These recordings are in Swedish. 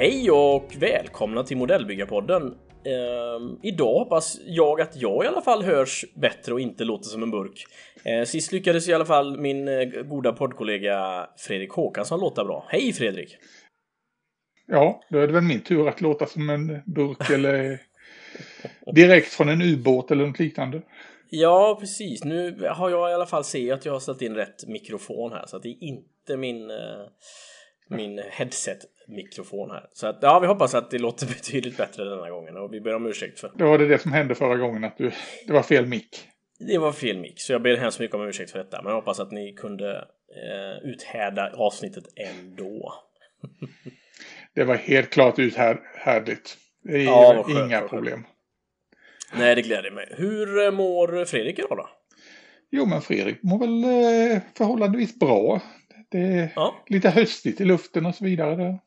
Hej och välkomna till Modellbyggarpodden. Uh, idag hoppas jag att jag i alla fall hörs bättre och inte låter som en burk. Uh, sist lyckades i alla fall min eh, goda poddkollega Fredrik Håkansson låta bra. Hej Fredrik! Ja, då är det väl min tur att låta som en burk eller direkt från en ubåt eller något liknande. Ja, precis. Nu har jag i alla fall sett att jag har ställt in rätt mikrofon här så att det är inte min eh, min headset-mikrofon här. Så att, ja, vi hoppas att det låter betydligt bättre denna gången och vi ber om ursäkt för. Då var det det som hände förra gången, att du, det var fel mick. Det var fel mick, så jag ber hemskt mycket om ursäkt för detta. Men jag hoppas att ni kunde eh, uthärda avsnittet ändå. det var helt klart uthärdligt. Det är ja, inga problem. Nej, det gläder mig. Hur eh, mår Fredrik idag då? Jo, men Fredrik mår väl eh, förhållandevis bra. Det är ja. lite höstigt i luften och så vidare.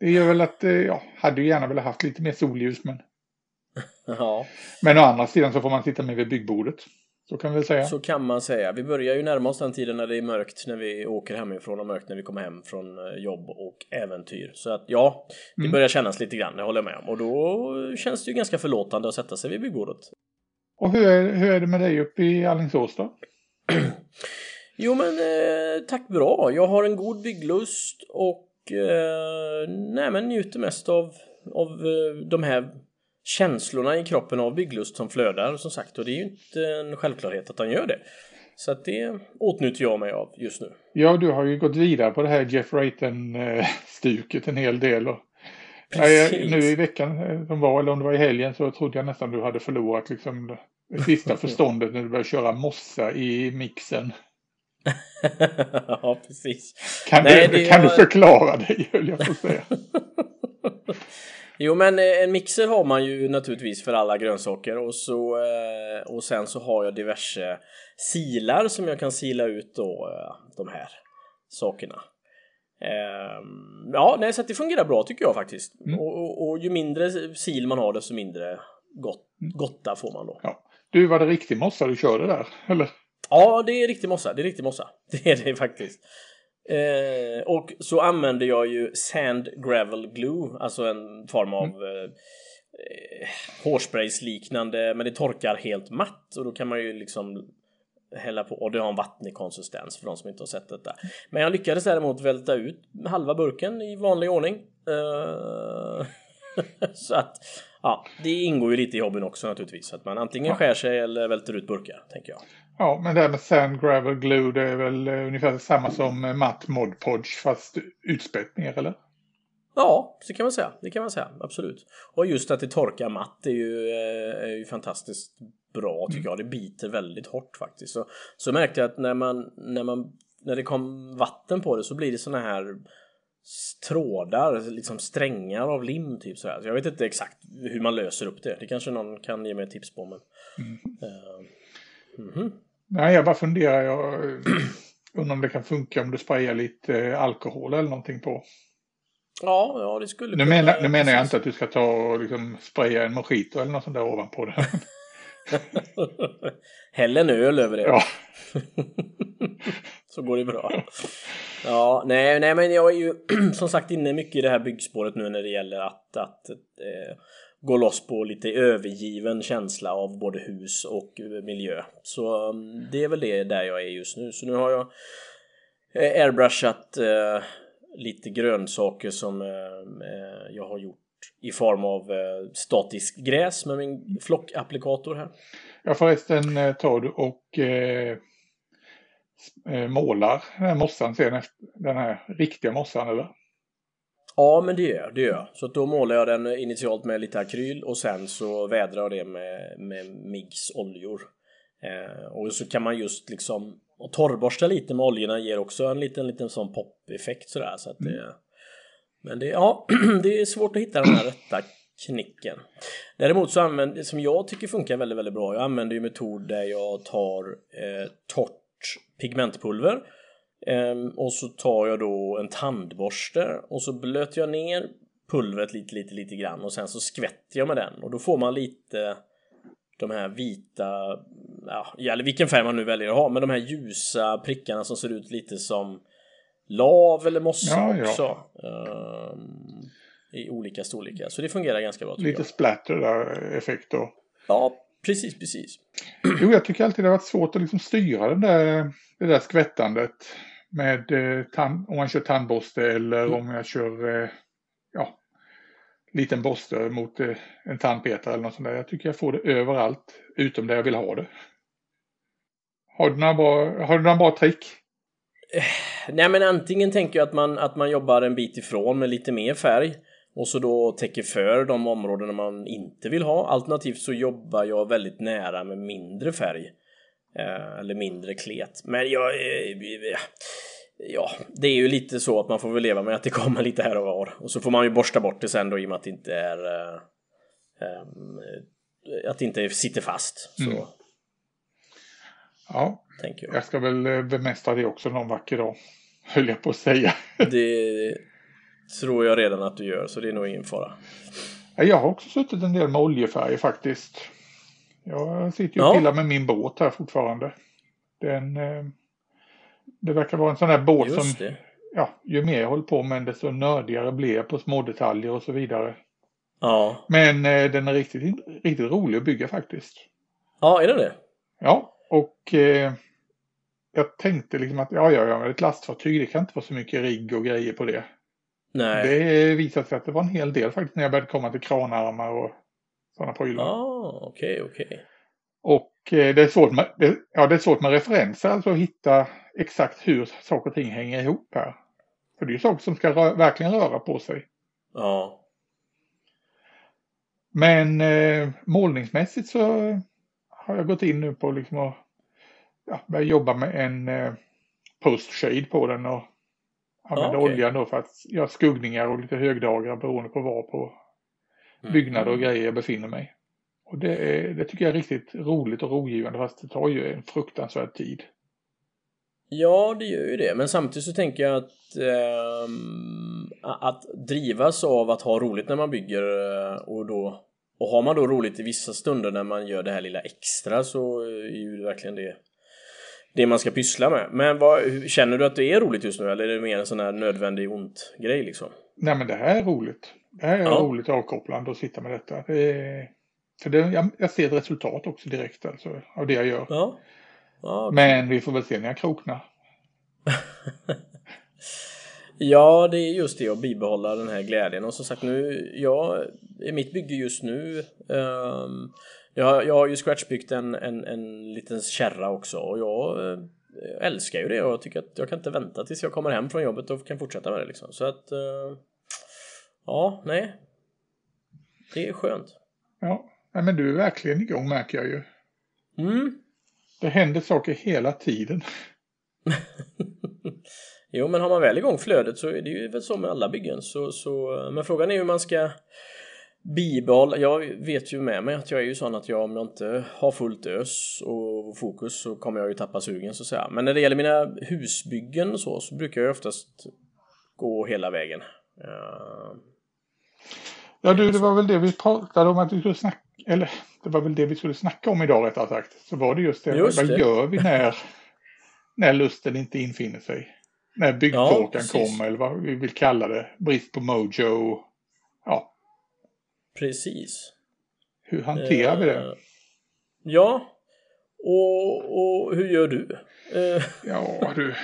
Det, gör väl att, eh, ja, hade ju gärna velat haft lite mer solljus men. Ja. Men å andra sidan så får man sitta med vid byggbordet. Så kan vi säga. Så kan man säga. Vi börjar ju närma oss den tiden när det är mörkt när vi åker hemifrån och mörkt när vi kommer hem från eh, jobb och äventyr. Så att ja, det mm. börjar kännas lite grann, det håller jag med om. Och då känns det ju ganska förlåtande att sätta sig vid byggbordet. Och hur är, hur är det med dig uppe i Alingsås då? Jo men eh, tack bra. Jag har en god bygglust och eh, nej, men njuter mest av, av eh, de här känslorna i kroppen av bygglust som flödar som sagt och det är ju inte en självklarhet att han gör det. Så att det åtnjuter jag mig av just nu. Ja, du har ju gått vidare på det här Jeff Wrighton-stuket en hel del. Och Precis. nu i veckan eh, som var, eller om det var i helgen, så trodde jag nästan du hade förlorat liksom det sista förståndet när du började köra mossa i mixen. ja, precis. Kan, Nej, du, kan var... du förklara det, höll jag på att säga. jo, men eh, en mixer har man ju naturligtvis för alla grönsaker och, så, eh, och sen så har jag diverse silar som jag kan sila ut då eh, de här sakerna. Ehm, ja, nej, så att det fungerar bra tycker jag faktiskt. Mm. Och, och, och, ju mindre sil man har desto mindre gott, mm. gotta får man då. Ja. Du, var det riktig mossa du körde där? Eller? Ja, det är riktig mossa. Det är riktig mossa. Det är det faktiskt. Eh, och så använder jag ju Sand Gravel Glue, alltså en form av mm. eh, hårspraysliknande, men det torkar helt matt och då kan man ju liksom hälla på och det har en vattnig konsistens för de som inte har sett detta. Men jag lyckades däremot välta ut halva burken i vanlig ordning. Eh, så att ja, det ingår ju lite i hobbyn också naturligtvis. Att man antingen skär sig eller välter ut burkar, tänker jag. Ja, men det här med sand, gravel, glue, det är väl eh, ungefär samma som eh, matt mod podge fast utspätt ner, eller? Ja, det kan man säga. Det kan man säga, absolut. Och just att det torkar matt är ju, eh, är ju fantastiskt bra tycker mm. jag. Det biter väldigt hårt faktiskt. Så, så märkte jag att när man, när man när det kom vatten på det så blir det såna här trådar, liksom strängar av lim typ sådär. Så jag vet inte exakt hur man löser upp det. Det kanske någon kan ge mig tips på. Men, mm. Uh, mm -hmm. Nej, jag bara funderar. Jag undrar om det kan funka om du sprayar lite eh, alkohol eller någonting på. Ja, ja det skulle nu kunna. Menar, nu menar jag inte att du ska ta och liksom spraya en mojito eller något sånt där ovanpå det. Häll en öl över det. Ja. Så går det bra. Ja, nej, nej, men jag är ju som sagt inne mycket i det här byggspåret nu när det gäller att, att eh, gå loss på lite övergiven känsla av både hus och miljö. Så mm, det är väl det där jag är just nu. Så nu har jag eh, airbrushat eh, lite grönsaker som eh, eh, jag har gjort i form av eh, statisk gräs med min flockapplikator här. Ja förresten eh, tar du och eh, målar den här mossan sen, den här riktiga mossan eller? Ja, men det gör det gör Så då målar jag den initialt med lite akryl och sen så vädrar jag det med, med MIGs oljor. Eh, och så kan man just liksom och torrborsta lite med oljorna ger också en liten, liten sån pop-effekt sådär. Så att det, mm. Men det, ja, det är svårt att hitta den här rätta knicken. Däremot så använder, som jag tycker funkar väldigt, väldigt bra, jag använder ju metod där jag tar eh, torrt pigmentpulver Ehm, och så tar jag då en tandborste och så blöter jag ner pulvret lite, lite, lite grann och sen så skvätter jag med den och då får man lite de här vita, ja, eller vilken färg man nu väljer att ha, men de här ljusa prickarna som ser ut lite som lav eller mossa ja, också. Ja. Um, I olika storlekar. Så det fungerar ganska bra. Lite jag. splatter där effekt då. Ja, precis, precis. Jo, jag tycker alltid det har varit svårt att liksom styra den där, det där skvättandet. Med eh, tand, om man kör tandborste eller mm. om jag kör eh, ja, liten borste mot eh, en tandpetare eller något sånt där. Jag tycker jag får det överallt utom där jag vill ha det. Har du några bra, har du några bra trick? Nej men antingen tänker jag att man, att man jobbar en bit ifrån med lite mer färg och så då täcker för de områdena man inte vill ha. Alternativt så jobbar jag väldigt nära med mindre färg. Eh, eller mindre klet. Men jag... Eh, ja, det är ju lite så att man får väl leva med att det kommer lite här och var. Och så får man ju borsta bort det sen då i och med att det inte är... Eh, att det inte sitter fast. Så. Mm. Ja, jag. jag ska väl bemästra det också någon vacker dag. Höll jag på att säga. det tror jag redan att du gör, så det är nog ingen fara. Jag har också suttit en del med oljefärg faktiskt. Jag sitter ju och ja. pillar med min båt här fortfarande. Den, eh, det verkar vara en sån här båt Just som, det. ja, ju mer jag håller på med desto nördigare blir jag på små detaljer och så vidare. Ja. Men eh, den är riktigt, riktigt rolig att bygga faktiskt. Ja, är den det? Ja, och eh, jag tänkte liksom att ja, ja, ja, ett lastfartyg, det kan inte vara så mycket rigg och grejer på det. Nej. Det visade sig att det var en hel del faktiskt när jag började komma till kranarmar och sådana prylar. Ja, ah, okej, okay, okej. Okay. Och eh, det, är svårt med, det, ja, det är svårt med referenser, alltså att hitta exakt hur saker och ting hänger ihop här. För det är ju saker som ska rö verkligen röra på sig. Ja. Men eh, målningsmässigt så har jag gått in nu på liksom att ja, börja jobba med en eh, post-shade på den och använda okay. oljan då för att göra skuggningar och lite högdagar beroende på var på mm. byggnader och grejer jag befinner mig. Och det, är, det tycker jag är riktigt roligt och rogivande fast det tar ju en fruktansvärd tid. Ja, det gör ju det, men samtidigt så tänker jag att eh, att drivas av att ha roligt när man bygger eh, och då och har man då roligt i vissa stunder när man gör det här lilla extra så är ju verkligen det det man ska pyssla med. Men vad, känner du att det är roligt just nu eller är det mer en sån här nödvändig ont grej liksom? Nej men det här är roligt. Det här är ja. roligt avkopplande att sitta med detta. Det är, för det, jag, jag, ser ett resultat också direkt alltså, av det jag gör. Ja. ja. Men vi får väl se när jag kroknar. Ja, det är just det att bibehålla den här glädjen och som sagt nu, jag, mitt bygge just nu um, jag, jag har ju scratchbyggt en, en, en liten kärra också och jag uh, älskar ju det och jag tycker att jag kan inte vänta tills jag kommer hem från jobbet och kan fortsätta med det liksom. Så att uh, ja, nej. Det är skönt. Ja, men du är verkligen igång märker jag ju. Mm. Det händer saker hela tiden. Jo, men har man väl igång flödet så är det ju väl så med alla byggen. Så, så, men frågan är hur man ska bibehålla. Jag vet ju med mig att jag är ju sån att jag om jag inte har fullt ös och fokus så kommer jag ju tappa sugen så att säga. Men när det gäller mina husbyggen och så, så brukar jag oftast gå hela vägen. Uh... Ja du, det var väl det vi pratade om att vi skulle snacka, eller det var väl det vi skulle snacka om idag rättare sagt. Så var det just det, just vad det. gör vi när, när lusten inte infinner sig? när byggtorkan ja, kom eller vad vi vill kalla det. Brist på mojo. Ja. Precis. Hur hanterar uh, vi det? Eh, ja. Och, och hur gör du? Uh. Ja du.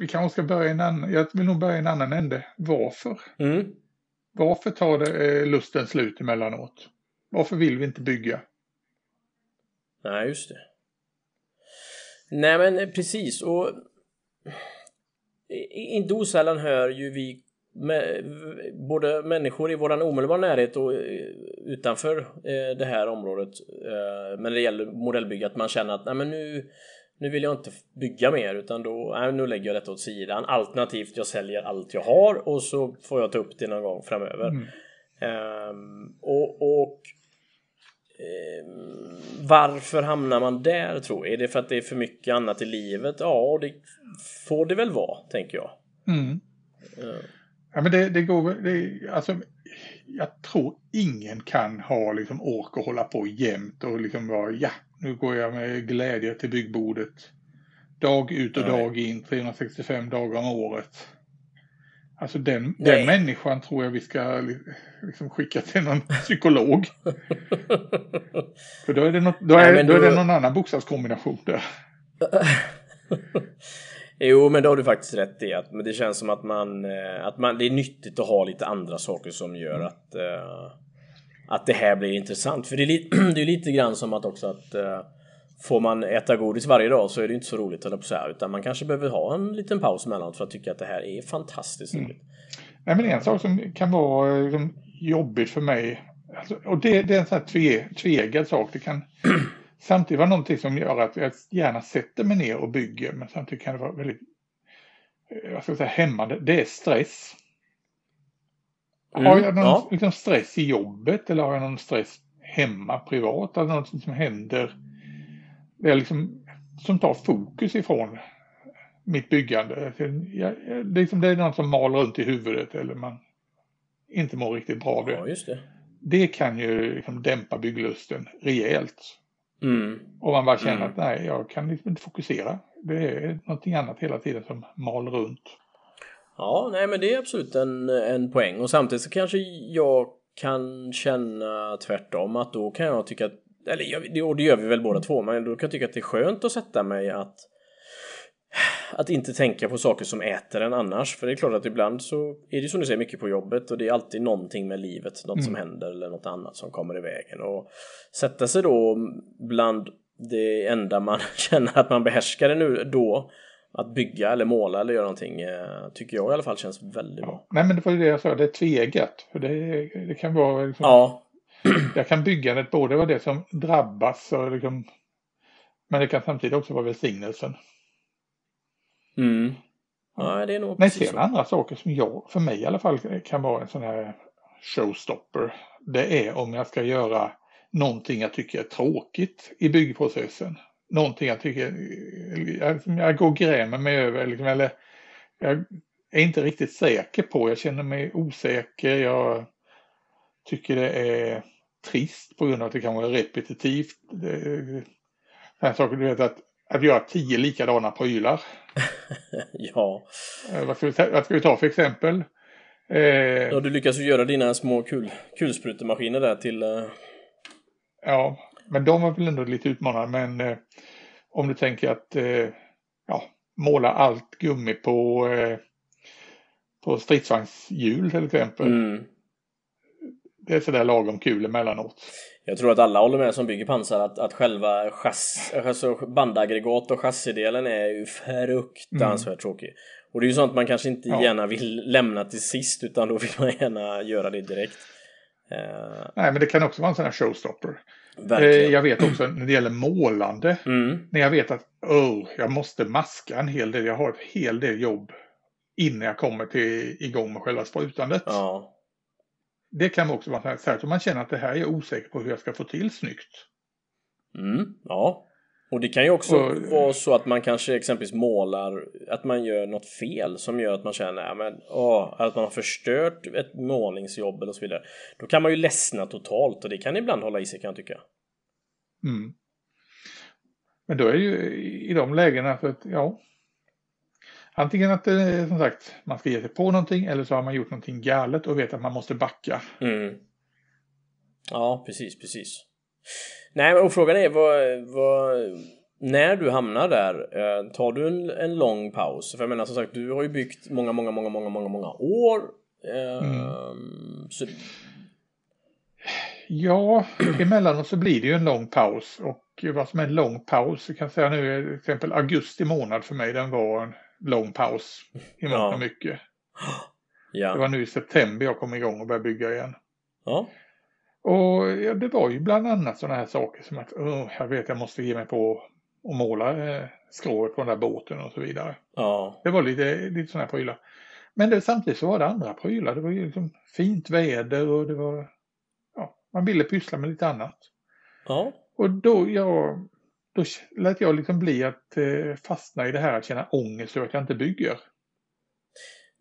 Vi kanske ska börja i en annan, jag vill nog börja i en annan ände. Varför? Mm. Varför tar det eh, lusten slut emellanåt? Varför vill vi inte bygga? Nej, just det. Nej men precis och inte osällan hör ju vi med, både människor i våran omedelbara närhet och eh, utanför eh, det här området eh, men det gäller modellbygge att man känner att nej men nu nu vill jag inte bygga mer utan då, nej, nu lägger jag detta åt sidan alternativt jag säljer allt jag har och så får jag ta upp det någon gång framöver. Mm. Um, och, och um, varför hamnar man där tror jag? Är det för att det är för mycket annat i livet? Ja, det får det väl vara, tänker jag. Mm. Ja, men det, det går det, alltså, jag tror ingen kan ha liksom ork och hålla på jämt och liksom vara ja, nu går jag med glädje till byggbordet. Dag ut och Nej. dag in, 365 dagar om året. Alltså den, den människan tror jag vi ska liksom skicka till någon psykolog. För då är det, något, då är, Nej, då är det någon annan bokstavskombination där. Jo, men då har du faktiskt rätt i att men det känns som att man, eh, att man, det är nyttigt att ha lite andra saker som gör mm. att, uh, att det här blir intressant. För det är, lite, det är lite grann som att också att uh, får man äta godis varje dag så är det inte så roligt att säga, utan man kanske behöver ha en liten paus emellanåt för att tycka att det här är fantastiskt mm. roligt. Nej, men en sak som kan vara liksom, jobbigt för mig, alltså, och det, det, är en sån här tve, tvegad sak, det kan samtidigt vara någonting som gör att jag gärna sätter mig ner och bygger, men samtidigt kan det vara väldigt eh, vad ska jag säga, hämmande, det är stress. Mm, har jag någon ja. liksom, stress i jobbet eller har jag någon stress hemma privat? Eller något som händer det är liksom, som tar fokus ifrån mitt byggande. Jag, liksom det är något som mal runt i huvudet eller man inte mår riktigt bra det. Ja, just det. det kan ju liksom dämpa bygglusten rejält. Mm. Och man bara känner mm. att nej, jag kan liksom inte fokusera. Det är någonting annat hela tiden som mal runt. Ja, nej men det är absolut en, en poäng och samtidigt så kanske jag kan känna tvärtom att då kan jag tycka att eller och det gör vi väl båda två, men då kan jag tycka att det är skönt att sätta mig att att inte tänka på saker som äter en annars. För det är klart att ibland så är det som du säger mycket på jobbet och det är alltid någonting med livet, något mm. som händer eller något annat som kommer i vägen. Och sätta sig då bland det enda man känner att man behärskar nu då att bygga eller måla eller göra någonting eh, tycker jag i alla fall känns väldigt bra. Nej men det var ju det jag sa, det är tvegat. För det, det kan vara liksom... Ja, där kan byggandet både vara det som drabbas och liksom, men det kan samtidigt också vara välsignelsen. Mm. Ja, det är nog Men sen andra saker som jag, för mig i alla fall, kan vara en sån här showstopper. Det är om jag ska göra någonting jag tycker är tråkigt i byggprocessen. Någonting jag tycker, jag, jag går och grämer mig över, liksom, eller jag är inte riktigt säker på, jag känner mig osäker, jag tycker det är trist på grund av att det kan vara repetitivt. Det, här saker, du vet att, att göra tio likadana prylar. ja. Eh, vad ska, vi, vad ska vi ta för exempel? Eh, ja, du lyckas ju göra dina små kul, kulsprutemaskiner där till... Eh... Ja, men de var väl ändå lite utmanande. Men eh, om du tänker att eh, ja, måla allt gummi på, eh, på stridsvagnshjul till exempel. Mm det är sådär lagom kul emellanåt. Jag tror att alla håller med som bygger pansar att, att själva chass, alltså bandaggregat och chassidelen är ju fruktansvärt mm. tråkig. Och det är ju sånt man kanske inte ja. gärna vill lämna till sist utan då vill man gärna göra det direkt. Uh... Nej men det kan också vara en sån här showstopper. Verkligen. Eh, jag vet också när det gäller målande. Mm. När jag vet att oh, jag måste maska en hel del. Jag har ett hel del jobb innan jag kommer till igång med själva sprutandet. Ja det kan också vara särskilt om man känner att det här är jag osäker på hur jag ska få till snyggt. Mm, ja. Och det kan ju också och, vara så att man kanske exempelvis målar, att man gör något fel som gör att man känner men, åh, att man har förstört ett målningsjobb eller så vidare. Då kan man ju ledsna totalt och det kan ibland hålla i sig kan jag tycka. Mm. Men då är ju i de lägena för att ja, Antingen att det, som sagt, man ska ge sig på någonting eller så har man gjort någonting galet och vet att man måste backa. Mm. Ja, precis, precis. Nej, och frågan är vad, vad när du hamnar där, eh, tar du en, en lång paus? För jag menar som sagt, du har ju byggt många, många, många, många, många, många år. Eh, mm. så... Ja, emellanåt så blir det ju en lång paus och vad som är en lång paus, jag kan säga nu till exempel augusti månad för mig, den var lång paus i mångt ja. mycket. Ja. Det var nu i september jag kom igång och började bygga igen. Ja. Och ja, det var ju bland annat sådana här saker som att oh, jag vet jag måste ge mig på att måla eh, skrået på den där båten och så vidare. Ja. Det var lite, lite sådana här prylar. Men det, samtidigt så var det andra prylar. Det var ju liksom fint väder och det var, ja, man ville pyssla med lite annat. Ja. Och då, jag då lät jag liksom bli att eh, fastna i det här att känna ångest över att jag inte bygger.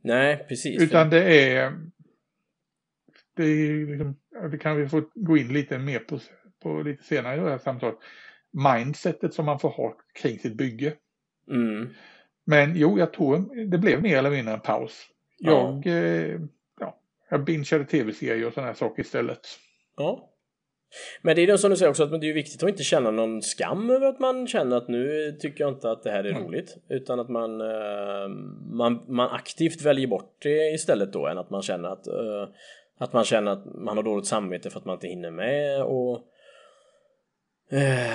Nej, precis. Utan det är, det är liksom, det kan vi få gå in lite mer på, på lite senare i det här samtalet. Mindsetet som man får ha kring sitt bygge. Mm. Men jo, jag tror det blev mer eller mindre en paus. Jag, ja. Eh, ja, jag bingeade tv-serier och sådana här saker istället. Ja. Men det är det som du säger också att det är viktigt att inte känna någon skam över att man känner att nu tycker jag inte att det här är mm. roligt. Utan att man, eh, man, man aktivt väljer bort det istället då än att man känner att, eh, att man känner att man har dåligt samvete för att man inte hinner med och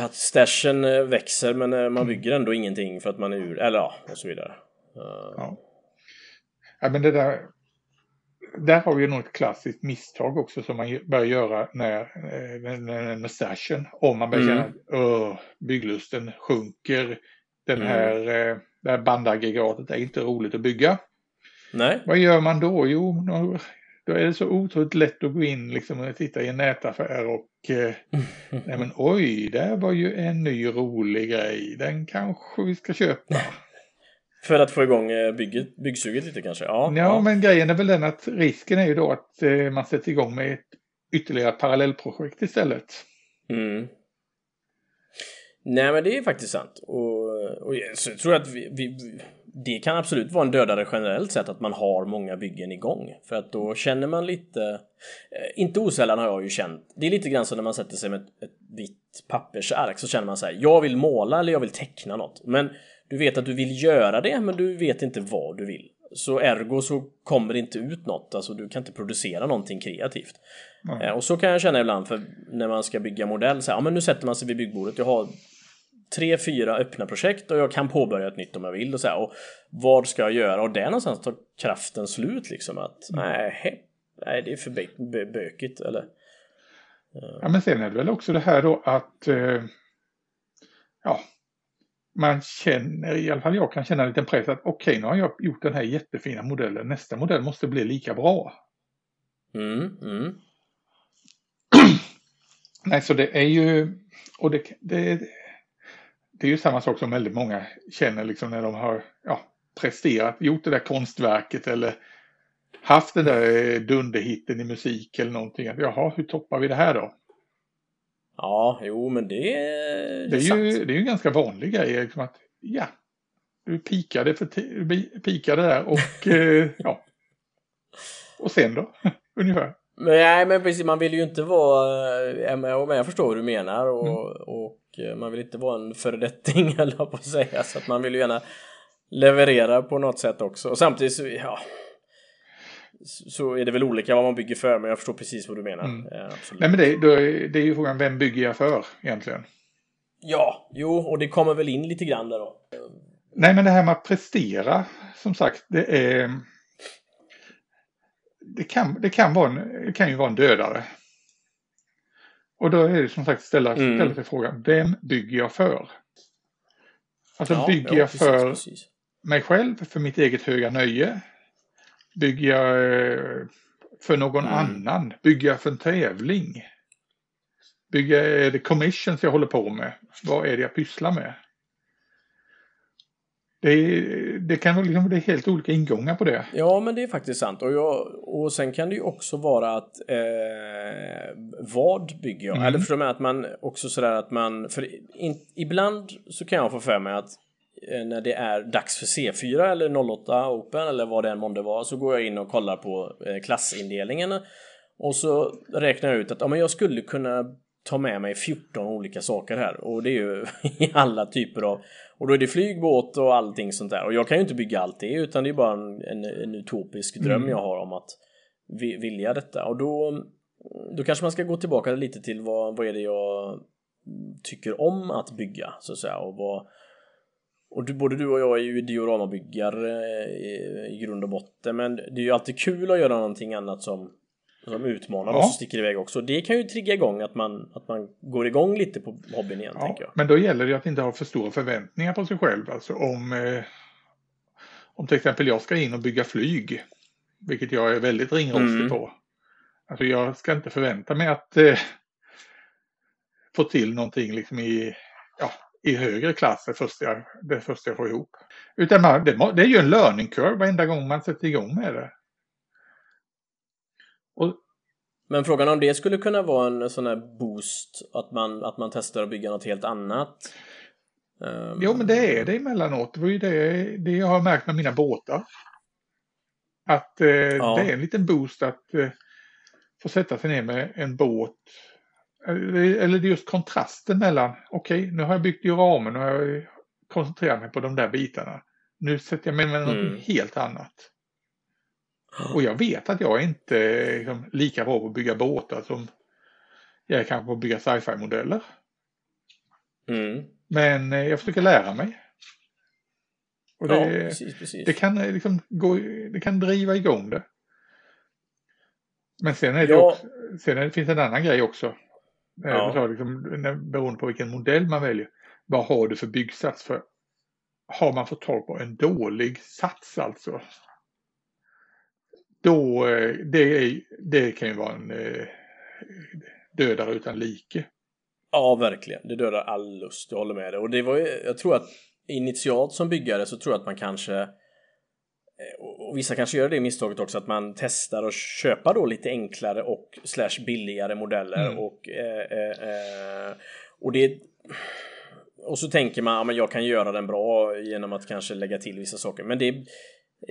att stashen växer men man mm. bygger ändå ingenting för att man är ur, eller ja, och så vidare. Ja. ja men det där där har vi nog ett klassiskt misstag också som man börjar göra när, eh, när, när stashen, om man börjar mm. känna att bygglusten sjunker. Den mm. här, mm. det här bandaggregatet är inte roligt att bygga. Nej. Vad gör man då? Jo, då är det så otroligt lätt att gå in liksom och titta i en nätaffär och eh, nej men oj, där var ju en ny rolig grej. Den kanske vi ska köpa. För att få igång eh, bygget, byggsuget lite kanske? Ja, ja, ja, men grejen är väl den att risken är ju då att eh, man sätter igång med ett ytterligare parallellprojekt istället. Mm. Nej men det är faktiskt sant. Och, och jag tror att vi, vi, det kan absolut vara en dödare generellt sett att man har många byggen igång. För att då känner man lite, eh, inte osällan har jag ju känt, det är lite grann som när man sätter sig med ett, ett vitt pappersark så känner man så här, jag vill måla eller jag vill teckna något. Men du vet att du vill göra det men du vet inte vad du vill. Så ergo så kommer det inte ut något, alltså du kan inte producera någonting kreativt. Mm. och så kan jag känna ibland för när man ska bygga modell, så här, ja men nu sätter man sig vid byggbordet, jag har tre, fyra öppna projekt och jag kan påbörja ett nytt om jag vill och så här, och vad ska jag göra? Och där någonstans tar kraften slut liksom att mm. nej, nej det är för bö bökigt eller. Ja men sen är det väl också det här då att uh, ja, man känner, i alla fall jag kan känna en liten press att okej, okay, nu har jag gjort den här jättefina modellen. Nästa modell måste bli lika bra. Mm, mm. Nej, så det är ju, och det, det, det är ju samma sak som väldigt många känner liksom när de har ja, presterat, gjort det där konstverket eller haft den där dunderhitten i musik eller någonting. jaha, hur toppar vi det här då? Ja, jo men det, det, det är, sant. ju, det är ju en ganska vanlig grej. Liksom att, ja, du pikade, för du pikade där och eh, ja. Och sen då? Ungefär. Men, nej, men precis, man vill ju inte vara, eh, men jag förstår vad du menar och, mm. och eh, man vill inte vara en föredetting eller på att säga så att man vill ju gärna leverera på något sätt också och samtidigt så, ja så är det väl olika vad man bygger för, men jag förstår precis vad du menar. Mm. Ja, Nej, men det, det är ju frågan, vem bygger jag för egentligen? Ja, jo, och det kommer väl in lite grann där då. Nej, men det här med att prestera, som sagt, det är... Det kan, det kan, vara en, det kan ju vara en dödare. Och då är det som sagt ställa, mm. ställa sig frågan, vem bygger jag för? Alltså ja, bygger ja, jag för precis. mig själv, för mitt eget höga nöje? Bygger jag eh, för någon mm. annan? Bygger jag för en tävling? Bygger jag, är det commissions jag håller på med? Vad är det jag pysslar med? Det, det kan vara liksom, det är helt olika ingångar på det. Ja, men det är faktiskt sant. Och, jag, och sen kan det ju också vara att eh, vad bygger jag? Mm. Eller man att man också sådär att man, för in, ibland så kan jag få för mig att när det är dags för C4 eller 08 Open eller vad det än månde vara så går jag in och kollar på eh, klassindelningen. Och så räknar jag ut att ja, men jag skulle kunna ta med mig 14 olika saker här. Och det är ju i alla typer av och då är det flygbåt och allting sånt där. Och jag kan ju inte bygga allt det utan det är bara en, en, en utopisk dröm mm. jag har om att vilja detta. Och då då kanske man ska gå tillbaka lite till vad, vad är det jag tycker om att bygga så att säga och vad och du, både du och jag är ju dioramabyggare i, i grund och botten men det är ju alltid kul att göra någonting annat som, som utmanar ja. oss och sticker iväg också. Det kan ju trigga igång att man, att man går igång lite på hobbyn igen ja, tänker jag. Men då gäller det att inte ha för stora förväntningar på sig själv. Alltså om, eh, om till exempel jag ska in och bygga flyg, vilket jag är väldigt ringrostig mm. på. Alltså jag ska inte förvänta mig att eh, få till någonting liksom i i högre klass det första jag, det första jag får ihop. Utan man, det, det är ju en learning curve varenda gång man sätter igång med det. Och, men frågan om det skulle kunna vara en sån här boost, att man, att man testar att bygga något helt annat? Um... Jo, men det är det emellanåt. Det var ju det, det jag har märkt med mina båtar. Att eh, ja. det är en liten boost att eh, få sätta sig ner med en båt. Eller det är just kontrasten mellan, okej, okay, nu har jag byggt i ramen och jag koncentrerar mig på de där bitarna. Nu sätter jag mig med något mm. helt annat. Och jag vet att jag är inte liksom, lika bra på att bygga båtar som jag är kanske på att bygga sci-fi modeller. Mm. Men eh, jag försöker lära mig. Och det, ja, precis, precis. det kan eh, liksom gå, det kan driva igång det. Men sen är det ja. också, sen är det, finns en annan grej också. Eh, ja. Så liksom, beroende på vilken modell man väljer. Vad har du för byggsats? För har man fått tag på en dålig sats alltså. Då, det, är, det kan ju vara en dödare utan like. Ja, verkligen. Det dödar all lust. Jag håller med dig. Och det var ju, jag tror att initialt som byggare så tror jag att man kanske eh, och vissa kanske gör det misstaget också att man testar att köpa då lite enklare och slash billigare modeller mm. och eh, eh, eh, och det och så tänker man att ja, jag kan göra den bra genom att kanske lägga till vissa saker men det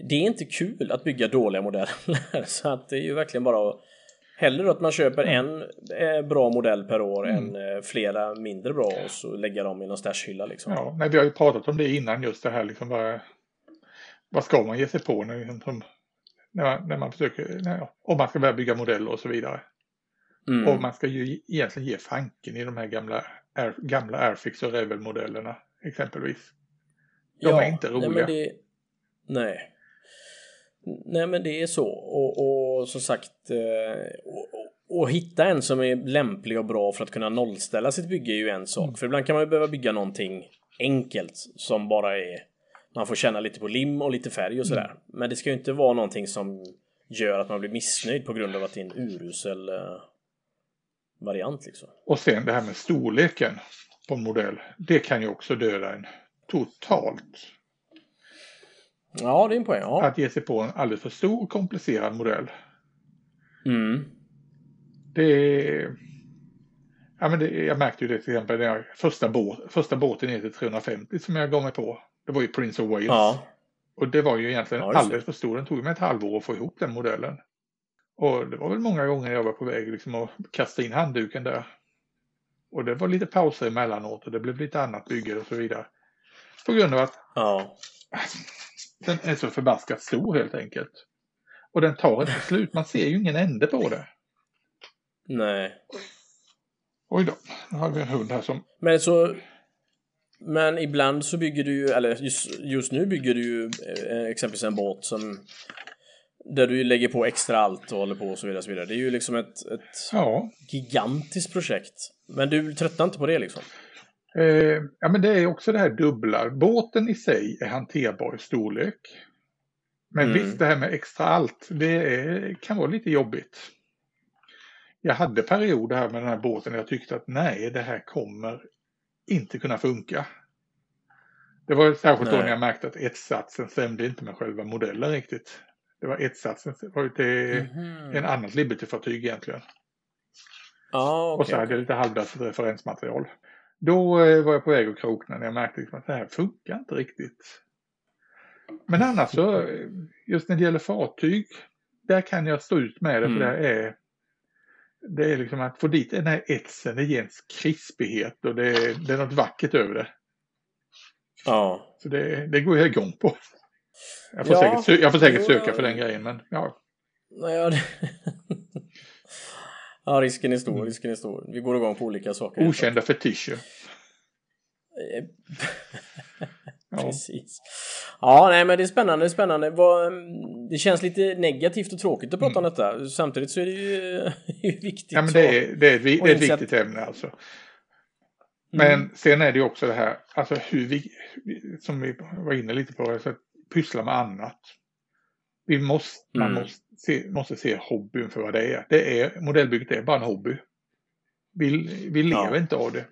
det är inte kul att bygga dåliga modeller så att det är ju verkligen bara att Hellre att man köper en eh, bra modell per år mm. än eh, flera mindre bra och så lägga dem i någon stashhylla liksom. Ja, nej, vi har ju pratat om det innan just det här liksom bara vad ska man ge sig på när, liksom, när, man, när man försöker, när, om man ska börja bygga modeller och så vidare. Mm. Och man ska ju egentligen ge fanken i de här gamla, Air, gamla Airfix och Revel-modellerna exempelvis. De ja, är inte roliga. Nej, det, nej. Nej men det är så och, och som sagt eh, och, och, hitta en som är lämplig och bra för att kunna nollställa sitt bygge är ju en sak. Mm. För ibland kan man ju behöva bygga någonting enkelt som bara är man får känna lite på lim och lite färg och sådär. Mm. Men det ska ju inte vara någonting som gör att man blir missnöjd på grund av att det är en urusel uh, variant liksom. Och sen det här med storleken på en modell. Det kan ju också döda en totalt. Ja, det är en poäng. Ja. Att ge sig på en alldeles för stor komplicerad modell. Mm. Det Ja, men det, jag märkte ju det till exempel när första, båt, första båten ner till 350 som jag gav mig på. Det var ju Prince of Wales. Ja. Och det var ju egentligen ja, alldeles för stor. Den tog mig ett halvår att få ihop den modellen. Och det var väl många gånger jag var på väg liksom att kasta in handduken där. Och det var lite pauser emellanåt och det blev lite annat bygge och så vidare. På grund av att ja. den är så förbaskat stor helt enkelt. Och den tar inte slut. Man ser ju ingen ände på det. Nej. Oj då, nu har vi en hund här som... Men så... Men ibland så bygger du ju, eller just, just nu bygger du ju eh, exempelvis en båt som där du lägger på extra allt och håller på och så vidare. Och så vidare. Det är ju liksom ett, ett ja. gigantiskt projekt. Men du tröttnar inte på det liksom? Eh, ja men det är också det här dubbla. Båten i sig är hanterbar i storlek. Men mm. visst det här med extra allt, det är, kan vara lite jobbigt jag hade perioder här med den här båten jag tyckte att nej, det här kommer inte kunna funka. Det var särskilt nej. då när jag märkte att etsatsen stämde inte med själva modellen riktigt. Det var etsatsen var till mm -hmm. en annat Liberty-fartyg egentligen. Ah, okay, och så hade jag lite halvdassigt referensmaterial. Då eh, var jag på väg att krokna när jag märkte liksom att det här funkar inte riktigt. Men annars så, eh, just när det gäller fartyg, där kan jag stå ut med det mm. för det är det är liksom att få dit den här etsen, det ger en krispighet och det är, det är något vackert över det. Ja. Så det, det går jag igång på. Jag får, ja, säkert, jag får säkert söka jo, för den grejen men ja. Ja, det... ja risken är stor, mm. risken är stor. Vi går igång på olika saker. Okända fetischer. Precis. Ja, nej men det är spännande, det är spännande. Mm, det känns lite negativt och tråkigt att prata mm. om detta. Samtidigt så är det ju viktigt. Ja, men det är, det är, ett, det är ett viktigt ämne alltså. Men mm. sen är det ju också det här, alltså hur vi, som vi var inne lite på, alltså, pyssla med annat. Vi måste, man mm. måste se, måste se hobbyn för vad det är. Det är modellbygget är bara en hobby. Vi, vi lever ja. inte av det.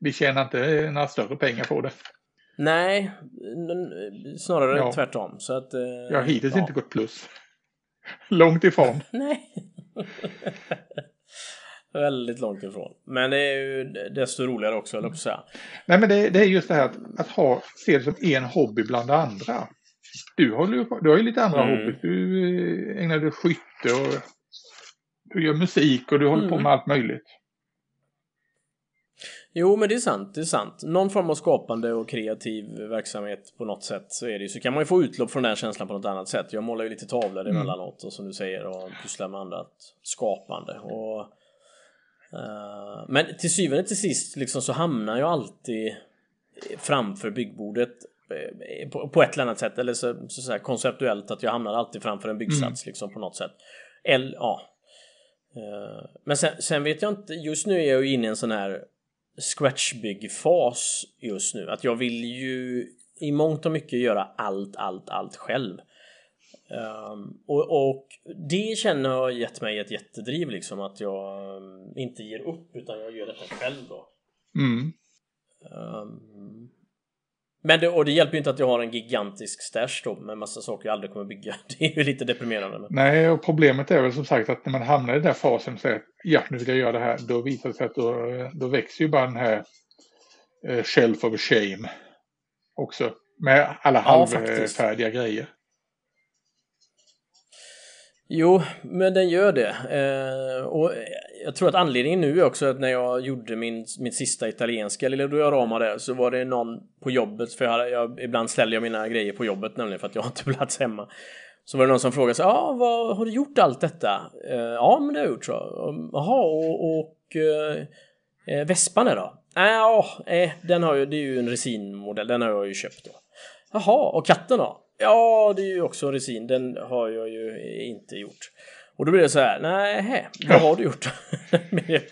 vi tjänar inte några större pengar på det. Nej, snarare Ja. tvärtom. Så att, eh, Jag har hittills ja. inte gått plus. Långt ifrån. Nej. Väldigt långt ifrån. Men det är ju desto roligare också, eller på att säga. Nej men det, det är just det här att, att ha, se det som en hobby bland andra. Du, håller på- du har ju lite andra Mm. hobbys. Du eh, ägnar dig åt skytte och du gör musik och du håller på Mm. med allt möjligt. Jo, men det är sant. Det är sant. Någon form av skapande och kreativ verksamhet på något sätt så är det ju. Så kan man ju få utlopp från den känslan på något annat sätt. Jag målar ju lite tavlor Mm. emellanåt och som du säger och pysslar med annat skapande. Och, eh, men till syvende till sist liksom så hamnar jag alltid framför byggbordet eh, på, på ett eller annat sätt eller så, så, så här konceptuellt att jag hamnar alltid framför en byggsats liksom på något sätt. Eller ja. Eh, Men sen, sen vet jag inte, just nu är jag ju inne i en sån här scratchbyggfas just nu. Att jag vill ju i mångt och mycket göra allt, allt, allt själv. Ehm, och, och det känner jag har gett mig ett jättedriv liksom att jag um, inte ger upp utan jag gör detta själv då. Mm. Ehm, men det, och det hjälper ju inte att jag har en gigantisk stash då med massa saker jag aldrig kommer bygga. Det är ju lite deprimerande. Men... Nej, och problemet är väl som sagt att när man hamnar i den där fasen och säger att ja, nu vill jag göra det här, då visar det sig att då, då växer ju bara den här eh, shelf of shame också. Med alla Ja, halvfärdiga grejer. Jo, men den gör det. Eh, och jag tror att anledningen nu är också att när jag gjorde min, min sista italienska lilla diorama där så var det någon på jobbet, för jag, hade- jag, ibland ställer jag mina grejer på jobbet nämligen för att jag har inte plats hemma. Så var det någon som frågade så ja, ah, vad har du gjort allt detta? Eh, ja, men det har jag gjort så. Jaha, och, och eh, eh Vespan då? Ja, ah, eh, den har ju, det är ju en resinmodell, den har jag ju köpt då. Jaha, och katten då? Ja, det är ju också resin, den har jag ju inte gjort. Och då blir det så här, nej, vad har du gjort?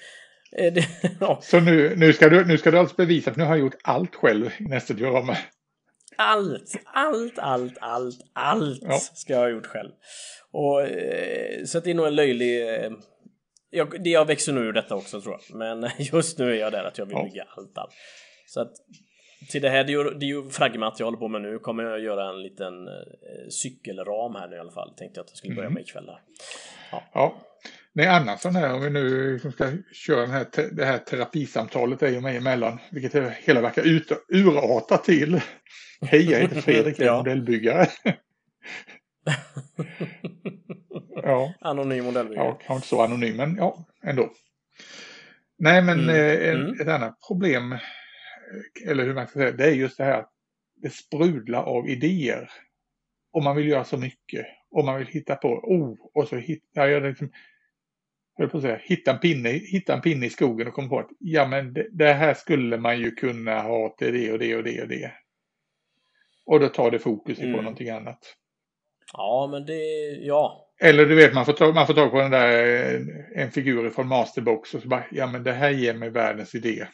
Det- ja, Så nu, nu, ska du, nu ska du alltså bevisa att nu har jag gjort allt själv i nästa diorama. allt, allt, allt, allt, allt Ja. ska jag ha gjort själv. Och, eh, så att det är nog en löjlig... Eh, jag, det jag växer nog ur detta också tror jag. Men just nu är jag där att jag vill Ja. bygga allt, allt. Så att till det här, det är ju, det är ju fragmat jag håller på med nu, kommer jag göra en liten eh, cykelram här nu i alla fall. Tänkte jag att jag skulle börja Mm. med ikväll här. Ja. Nej, annars sån här, om vi nu liksom ska köra den här, det här terapisamtalet dig och mig emellan, vilket hela verkar ut, urarta till. Hej, jag heter Fredrik, jag är Ja. modellbyggare. ja, Anonym modellbyggare. ja, kanske inte så anonym, men ja, ändå. Nej, men Mm, eh, mm. ett annat problem, eller hur man ska säga, det är just det här att det sprudlar av idéer. Och man vill göra så mycket. Och man vill hitta på, oh, och så hittar jag liksom, höll på att säga, hitta en, pinne, hitta en pinne i skogen och komma på att ja men det, det här skulle man ju kunna ha till det och det och det och det. Och då tar det fokus Mm. någonting annat. Ja, men det... Ja. Eller du vet, man får, ta, man får tag på den där, en figur från Masterbox och så bara, ja men det här ger mig världens idé.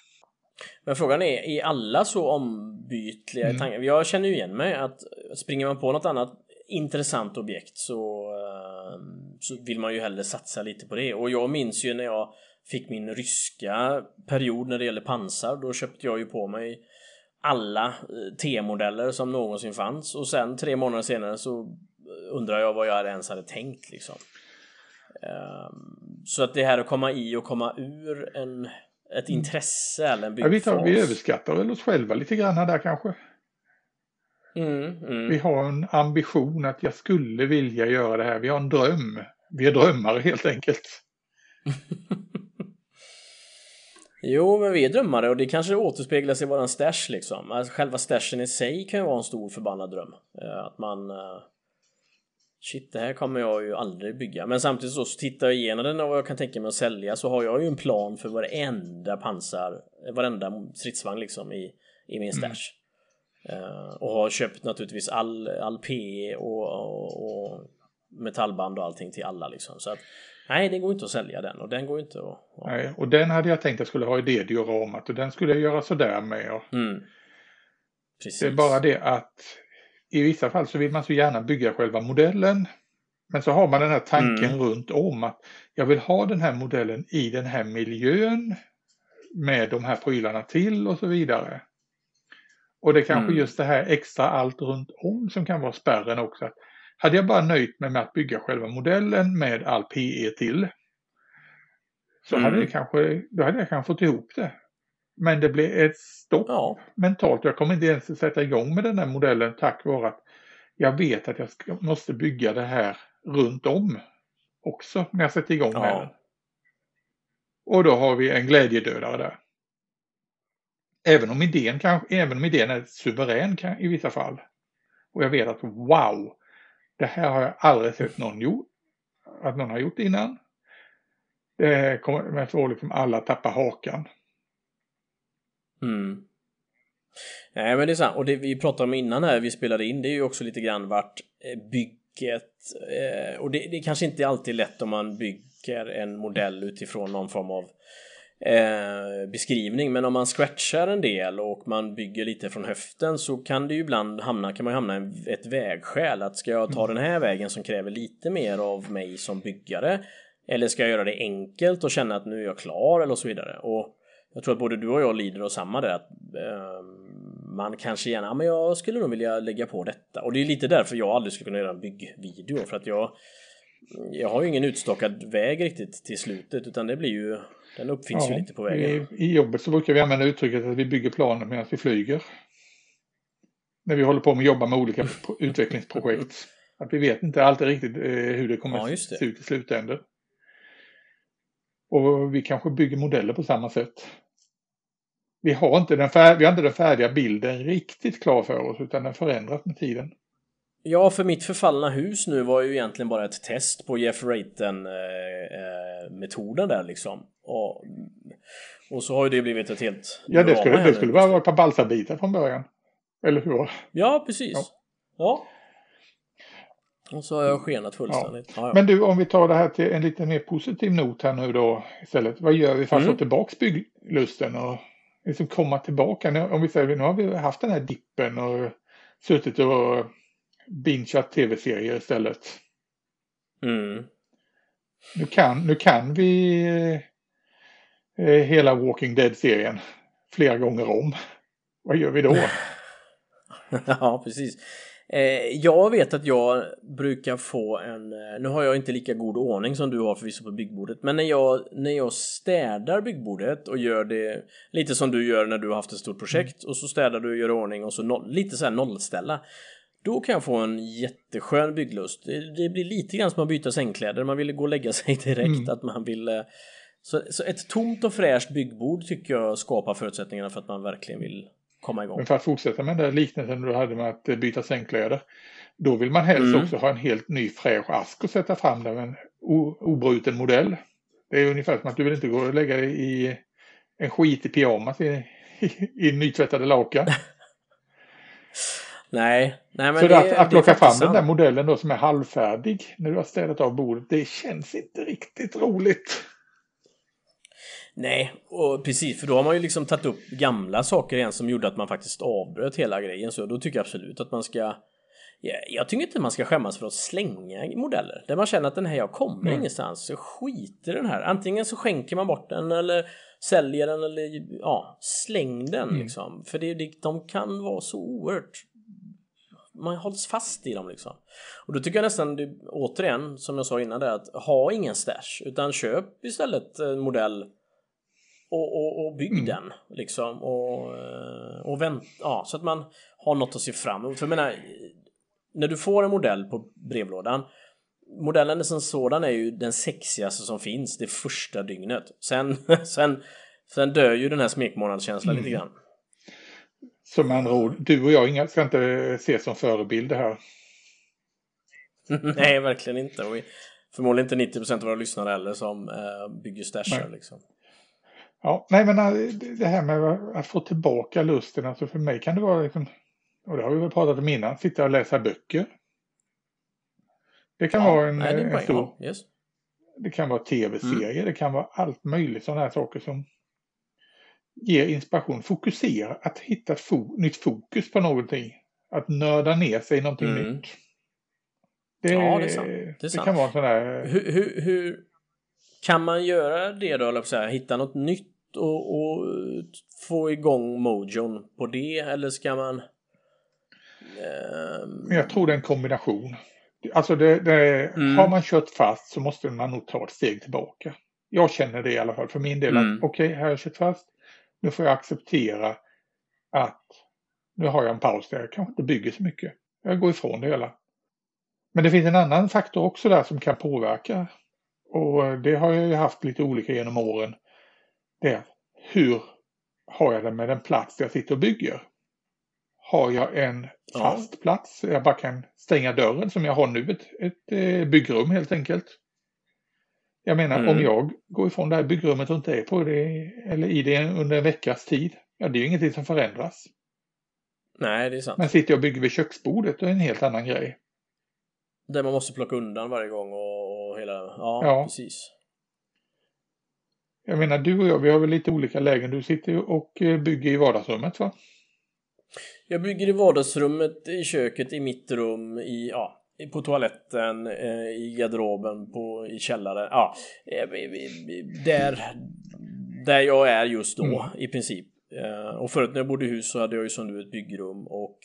Men frågan är, är alla så ombytliga Mm. tanken? Jag känner ju igen mig att springer man på något annat intressant objekt så, eh, så vill man ju hellre satsa lite på det. Och jag minns ju när jag fick min ryska period när det gäller pansar. Då köpte jag ju på mig alla eh, T-modeller som någonsin fanns och sen tre månader senare så undrar jag vad jag ens hade tänkt liksom. Ehm, Så att det här att komma i och komma ur en, ett intresse eller en Ja, vi, vi byggfas. överskattar väl oss själva lite grann där kanske. Mm, mm. Vi har en ambition att jag skulle vilja göra det här. Vi har en dröm. Vi är drömmare helt enkelt. Jo, men vi är drömmare och det kanske återspeglas i våran stash liksom. Alltså, själva stashen i sig kan ju vara en stor förbannad dröm. Eh, Att man... Shit, det här kommer jag ju aldrig bygga. Men samtidigt så, så tittar jag igenom den och vad jag kan tänka mig att sälja så har jag ju en plan för varenda pansar, varenda stridsvagn liksom i, i min stash. Eh, och har köpt naturligtvis all, all PE och, och, och metallband och allting till alla liksom. Så att nej, det går inte att sälja den och den går inte att... att Nej, och den hade jag tänkt att jag skulle ha i det dioramat och den skulle jag göra sådär med. Och Mm. Precis. det är bara det att i vissa fall så vill man så gärna bygga själva modellen. Men så har man den här tanken Mm. runt om att jag vill ha den här modellen i den här miljön. med de här prylarna till och så vidare. Och det är kanske mm. just det här extra allt runt om som kan vara spärren också. Hade jag bara nöjt mig med att bygga själva modellen med all PE till så mm. hade jag kanske, då hade jag kanske fått ihop det. Men det blev ett stopp ja. mentalt. Jag kommer inte ens sätta igång med den här modellen tack vare att jag vet att jag ska, måste bygga det här runt om också när jag sätter igång ja. med den. Och då har vi en glädjedödare där. Även om idén, kan, även om idén är suverän kan, i vissa fall. Och jag vet att wow, det här har jag aldrig sett någon gjort. Att någon har gjort innan. Det kommer, jag tror liksom alla tappa hakan. Mm. Nej men det är sant. Och det vi pratade om innan här vi spelade in det är ju också lite grann vart eh, bygget eh, och det, det är kanske inte alltid lätt om man bygger en modell utifrån någon form av eh, beskrivning. Men om man scratchar en del och man bygger lite från höften så kan det ju ibland hamna, kan man hamna i ett vägskäl. Att ska jag ta den här vägen som kräver lite mer av mig som byggare? Eller ska jag göra det enkelt och känna att nu är jag klar eller så vidare? Och jag tror att både du och jag lider av samma där att eh, man kanske gärna, men jag skulle nog vilja lägga på detta och det är lite därför jag aldrig skulle kunna göra en byggvideo för att jag jag har ju ingen utstakad väg riktigt till slutet utan det blir ju den uppfinns ja, ju lite på vägen. I, I jobbet så brukar vi använda uttrycket att vi bygger planen medan vi flyger. När vi håller på med att jobba med olika utvecklingsprojekt. Att vi vet inte alltid riktigt eh, hur det kommer ja, det. se ut i slutändan. Och vi kanske bygger modeller på samma sätt. Vi har inte den, fär vi har inte den färdiga bilden riktigt klar för oss utan den förändras med tiden. Ja, för mitt förfallna hus nu var ju egentligen bara ett test på Jeff Raten eh, eh, där liksom. Och, och så har ju det blivit ett helt... Ja, det skulle, det skulle bara vara ett par balsabitar från början. Eller hur? Ja, precis. Ja. ja. Och så har jag skenat fullständigt. Ja. Ja, Men du, om vi tar det här till en lite mer positiv not här nu då istället. Vad gör vi för att mm. få tillbaka bygglusten och liksom komma tillbaka? Om vi säger nu har vi haft den här dippen och suttit och bingeat tv-serier istället. Mm. Nu, kan, nu kan vi eh, hela Walking Dead-serien flera gånger om. Vad gör vi då? ja, precis. Eh, jag vet att jag brukar få en, eh, nu har jag inte lika god ordning som du har förvisso på byggbordet, men när jag, när jag städar byggbordet och gör det lite som du gör när du har haft ett stort projekt och så städar du och gör ordning och så noll, lite så här nollställa. Då kan jag få en jätteskön bygglust. Det, det, blir lite grann som att byta sängkläder. Man vill gå och lägga sig direkt. Mm. Att man vill... Eh, så, så, ett tomt och fräscht byggbord tycker jag skapar förutsättningarna för att man verkligen vill komma igång. Men för att fortsätta med den där liknelsen du hade med att byta sängkläder. Då vill man helst mm. också ha en helt ny fräsch ask och sätta fram där med en obruten modell. Det är ungefär som att du vill inte gå och lägga dig i en skit i pyjamas i, i, i nytvättade lakan. Nej, nej men Så det, att, att plocka fram den där modellen då som är halvfärdig när du har städat av bordet, det känns inte riktigt roligt. Nej, och precis, för då har man ju liksom tagit upp gamla saker igen som gjorde att man faktiskt avbröt hela grejen. Så då tycker jag absolut att man ska jag tycker inte man ska skämmas för att slänga modeller. Där man känner att den här jag kommer mm. ingenstans. Så skit i den här. Antingen så skänker man bort den eller säljer den eller ja, släng den mm. liksom. För det, det, de kan vara så oerhört man hålls fast i dem liksom. Och då tycker jag nästan, återigen, som jag sa innan det, att ha ingen stash, utan köp istället en modell och, och, och bygg mm. den liksom och, eh, och vänt, ja, så att man har något att se fram emot. För jag menar, när du får en modell på brevlådan Modellen som sådan är ju den sexigaste som finns det första dygnet. Sen, sen, sen dör ju den här smekmånadskänslan mm. lite grann. Som andra ord, du och jag ska inte ses som förebilder här. Nej, verkligen inte. Och förmodligen inte 90% av våra lyssnare heller som äh, bygger stashar liksom. Ja, nej men äh, det här med att få tillbaka lusten, alltså för mig kan det vara liksom, och det har vi väl pratat om innan, sitta och läsa böcker. Det kan ja, vara en, nej, en stor... Ja, yes. Det kan vara tv-serier, mm. det kan vara allt möjligt sådana här saker som ger inspiration. Fokusera, att hitta ett fo nytt fokus på någonting. Att nörda ner sig i någonting mm. nytt. Det, ja, det är sant. Det, är det sant. kan vara sån där... Hur, hur, hur, kan man göra det då, eller så här, hitta något nytt och, och få igång mojon på det eller ska man? Um... Jag tror det är en kombination. Alltså det, det mm. har man kört fast så måste man nog ta ett steg tillbaka. Jag känner det i alla fall för min del. Mm. Okej, okay, här har jag kört fast. Nu får jag acceptera att nu har jag en paus där jag kanske inte bygger så mycket. Jag går ifrån det hela. Men det finns en annan faktor också där som kan påverka. Och det har jag ju haft lite olika genom åren. Det är hur har jag det med den plats jag sitter och bygger? Har jag en fast ja. plats jag bara kan stänga dörren som jag har nu, ett, ett eh, byggrum helt enkelt. Jag menar mm. om jag går ifrån det här byggrummet och inte är på det eller i det under en veckas tid, ja det är ju ingenting som förändras. Nej, det är sant. Men sitter jag och bygger vid köksbordet, då är det en helt annan grej. Där man måste plocka undan varje gång och, och hela, ja, ja, precis. Jag menar, du och jag, vi har väl lite olika lägen. Du sitter och eh, bygger i vardagsrummet, va? Jag bygger i vardagsrummet, i köket, i mitt rum, i, ja, på toaletten, eh, i garderoben, på, i källaren. Ja, eh, där, där jag är just då mm. i princip. Och förut när jag bodde i hus så hade jag ju som du ett byggrum och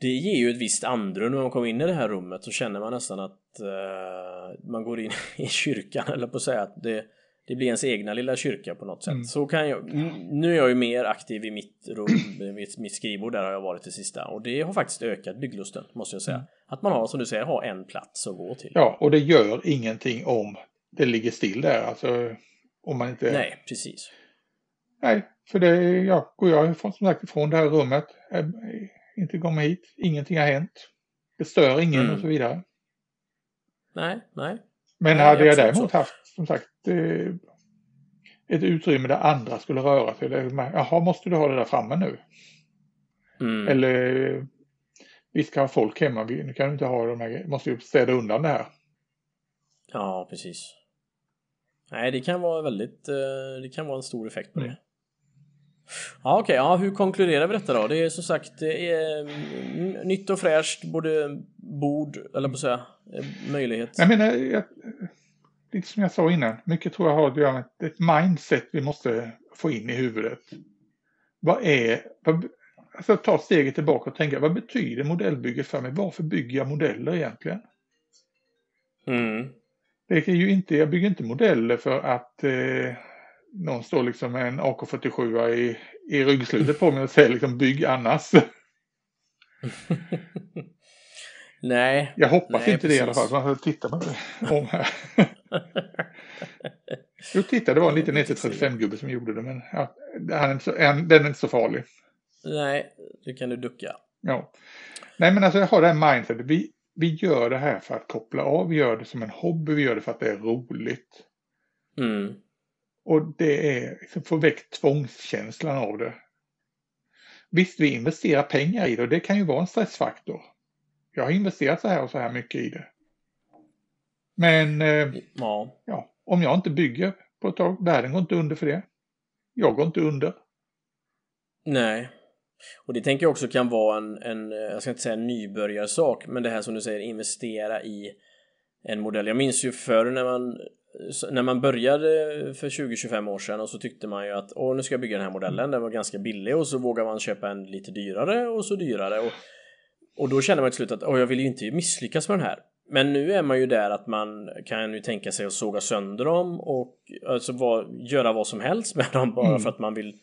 det ger ju ett visst andrum när man kommer in i det här rummet så känner man nästan att uh, man går in i kyrkan eller på att säga att det, det blir ens egna lilla kyrka på något sätt. Mm. Så kan jag, nu är jag ju mer aktiv i mitt rum, mitt, mitt skrivbord, där har jag varit det sista. Och det har faktiskt ökat bygglusten, måste jag säga. Mm. Att man har, som du säger, har en plats att gå till. Ja, och det gör ingenting om det ligger still där, alltså om man inte... Nej, precis. Nej, för det, ja, går jag som sagt ifrån det här rummet, inte komma hit, ingenting har hänt, det stör ingen mm. och så vidare. Nej, nej. Men nej, hade jag, jag däremot så. haft, som sagt, eh, ett utrymme där andra skulle röra sig. Jaha, måste du ha det där framme nu? Mm. Eller vi ska ha folk hemma, nu kan du inte ha de här måste ju städa undan det här. Ja, precis. Nej, det kan vara väldigt, eh, det kan vara en stor effekt på det. Mm. Ja, okej, okay. ja, hur konkluderar vi detta då? Det är som sagt det är mm, nytt och fräscht, både bord, eller på att säga, eh, möjlighet. Jag menar, jag, lite som jag sa innan, mycket tror jag har att göra med ett mindset vi måste få in i huvudet. Vad är, vad, alltså ta steget tillbaka och tänka, vad betyder modellbygge för mig? Varför bygger jag modeller egentligen? Mm. Det är ju inte, jag bygger inte modeller för att eh, någon står liksom med en AK47 i, i ryggslutet på mig och säger liksom bygg annars. nej. Jag hoppas nej, inte precis. det i alla fall. Man titta på det om här. jo, titta, det var en liten 135-gubbe som gjorde det, men ja, den, är inte så, den är inte så farlig. Nej, det kan du ducka. Ja. Nej, men alltså jag har det här mindsetet. Vi, vi gör det här för att koppla av, vi gör det som en hobby, vi gör det för att det är roligt. Mm. Och det är liksom få väck tvångskänslan av det. Visst, vi investerar pengar i det och det kan ju vara en stressfaktor. Jag har investerat så här och så här mycket i det. Men eh, ja. ja. om jag inte bygger på ett tag, världen går inte under för det. Jag går inte under. Nej. Och det tänker jag också kan vara en, en jag ska inte säga en nybörjarsak, men det här som du säger, investera i en modell. Jag minns ju förr när man när man började för 20-25 år sedan och så tyckte man ju att åh nu ska jag bygga den här modellen, den var ganska billig och så vågar man köpa en lite dyrare och så dyrare och, och då känner man till slut att åh jag vill ju inte misslyckas med den här. Men nu är man ju där att man kan ju tänka sig att såga sönder dem och alltså vad, göra vad som helst med dem bara mm. för att man vill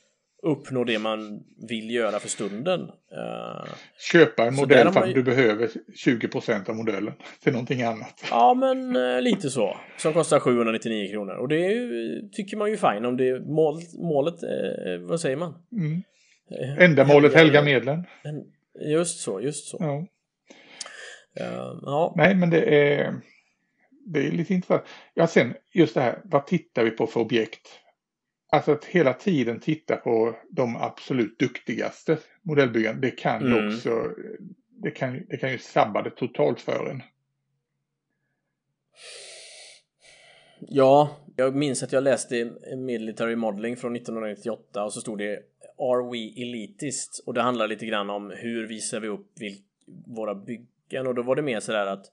uppnå det man vill göra för stunden. Uh, Köpa en modell för att man... du behöver 20% av modellen till någonting annat. Ja, men uh, lite så. Som kostar 799 kronor. Och det ju, tycker man ju fine om det mål, målet, uh, vad säger man? Mm. Ändamålet helga medlen. Just så, just så. Ja. ja. Nej, men det är, det är lite intressant. Ja, sen just det här, vad tittar vi på för objekt? Alltså att hela tiden titta på de absolut duktigaste modellbyggarna, det kan mm. också, det kan, det kan ju sabba det totalt för en. Ja, jag minns att jag läste Military Modeling från 1998 och så stod det Are we elitist? Och det handlar lite grann om hur visar vi upp våra byggen och då var det mer sådär att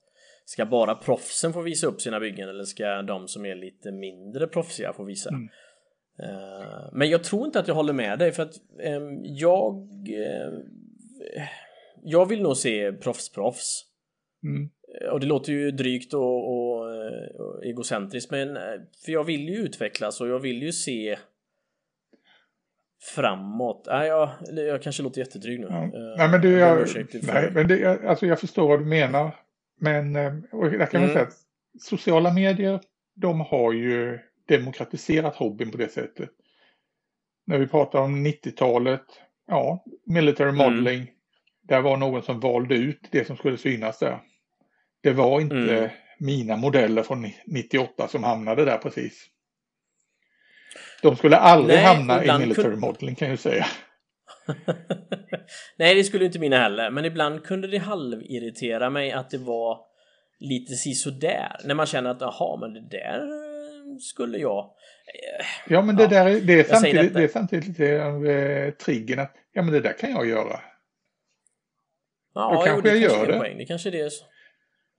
Ska bara proffsen få visa upp sina byggen eller ska de som är lite mindre proffsiga få visa? Mm. Eh, men jag tror inte att jag håller med dig för att ehm, jag eh, jag vill nog se proffs-proffs. Mm. Och det låter ju drygt och, och, och egocentriskt men för jag vill ju utvecklas och jag vill ju se framåt. Nej, jag, jag kanske låter jättedryg nu. Ja. Nej, men du, jag, nej, men det, alltså jag förstår vad du menar. Men och där kan man mm. säga att sociala medier, de har ju demokratiserat hobbyn på det sättet. När vi pratar om 90-talet, ja, military mm. modeling, mm. där var någon som valde ut det som skulle synas där. Det var inte mm. mina modeller från 98 som hamnade där precis. De skulle aldrig Nej, hamna i military kunde... modeling kan jag säga. Nej, det skulle inte mina heller. Men ibland kunde det halvirritera mig att det var lite sisådär. När man känner att jaha, men det där skulle jag... Eh, ja, men det ja, där det är, samtidigt, det är samtidigt lite av eh, triggern att ja, men det där kan jag göra. Ja, Då kanske jo, jag gör det. Poäng. Det kanske det är så.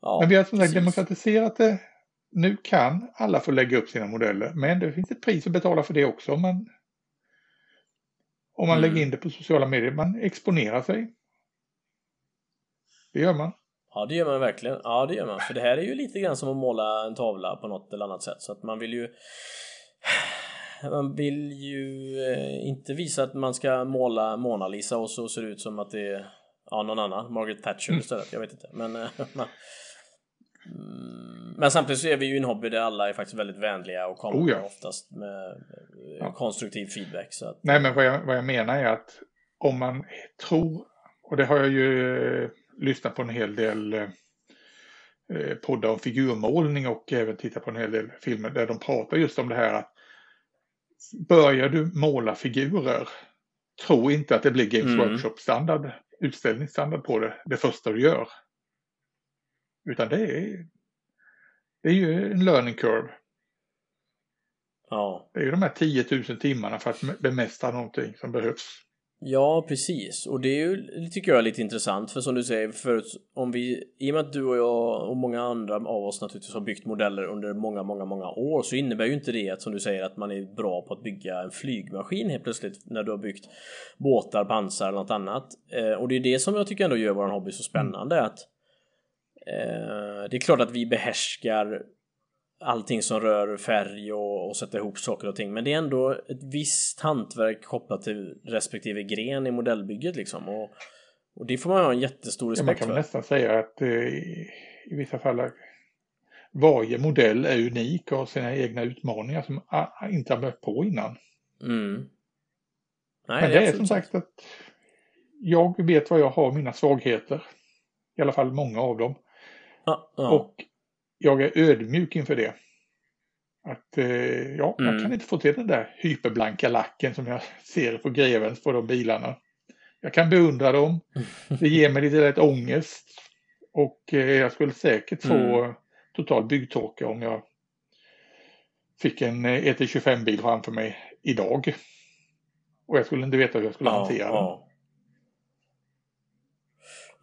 Ja, men vi har som sagt demokratiserat det nu kan alla få lägga upp sina modeller, men det finns ett pris att betala för det också. Om man, om man mm. lägger in det på sociala medier, man exponerar sig. Det gör man. Ja, det gör man verkligen. Ja, det gör man. För det här är ju lite grann som att måla en tavla på något eller annat sätt. Så att man vill ju... Man vill ju eh, inte visa att man ska måla Mona Lisa och så ser det ut som att det är ja, någon annan. Margaret Thatcher istället. Jag vet inte. Men eh, man, Mm, men samtidigt så är vi ju en hobby där alla är faktiskt väldigt vänliga och kommer oh ja. oftast med ja. konstruktiv feedback. Så att... Nej, men vad jag, vad jag menar är att om man tror, och det har jag ju eh, lyssnat på en hel del eh, poddar om figurmålning och även tittat på en hel del filmer där de pratar just om det här att börjar du måla figurer, tro inte att det blir Games mm. Workshop-standard, utställningsstandard på det, det första du gör. Utan det är, det är ju en learning curve. Ja. Det är ju de här 10 000 timmarna för att bemästra någonting som behövs. Ja, precis. Och det är ju, det tycker jag är lite intressant. För som du säger, för om vi, i och med att du och jag och många andra av oss naturligtvis har byggt modeller under många, många, många år så innebär ju inte det att som du säger att man är bra på att bygga en flygmaskin helt plötsligt när du har byggt båtar, pansar eller något annat. Eh, och det är det som jag tycker ändå gör vår hobby så spännande. Att det är klart att vi behärskar allting som rör färg och, och sätta ihop saker och ting men det är ändå ett visst hantverk kopplat till respektive gren i modellbygget liksom och, och det får man ha en jättestor respekt för. Ja, man kan för. nästan säga att eh, i vissa fall varje modell är unik och har sina egna utmaningar som inte har mött på innan. Mm. Nej, men det, det är som sagt att jag vet vad jag har mina svagheter. I alla fall många av dem. Ja, ja. Och jag är ödmjuk inför det. Att eh, ja, mm. jag kan inte få till den där hyperblanka lacken som jag ser på grevens på de bilarna. Jag kan beundra dem. Det ger mig lite lätt ångest. Och eh, jag skulle säkert få mm. total byggtorka om jag fick en ET25-bil e framför mig idag. Och jag skulle inte veta hur jag skulle ja, hantera den.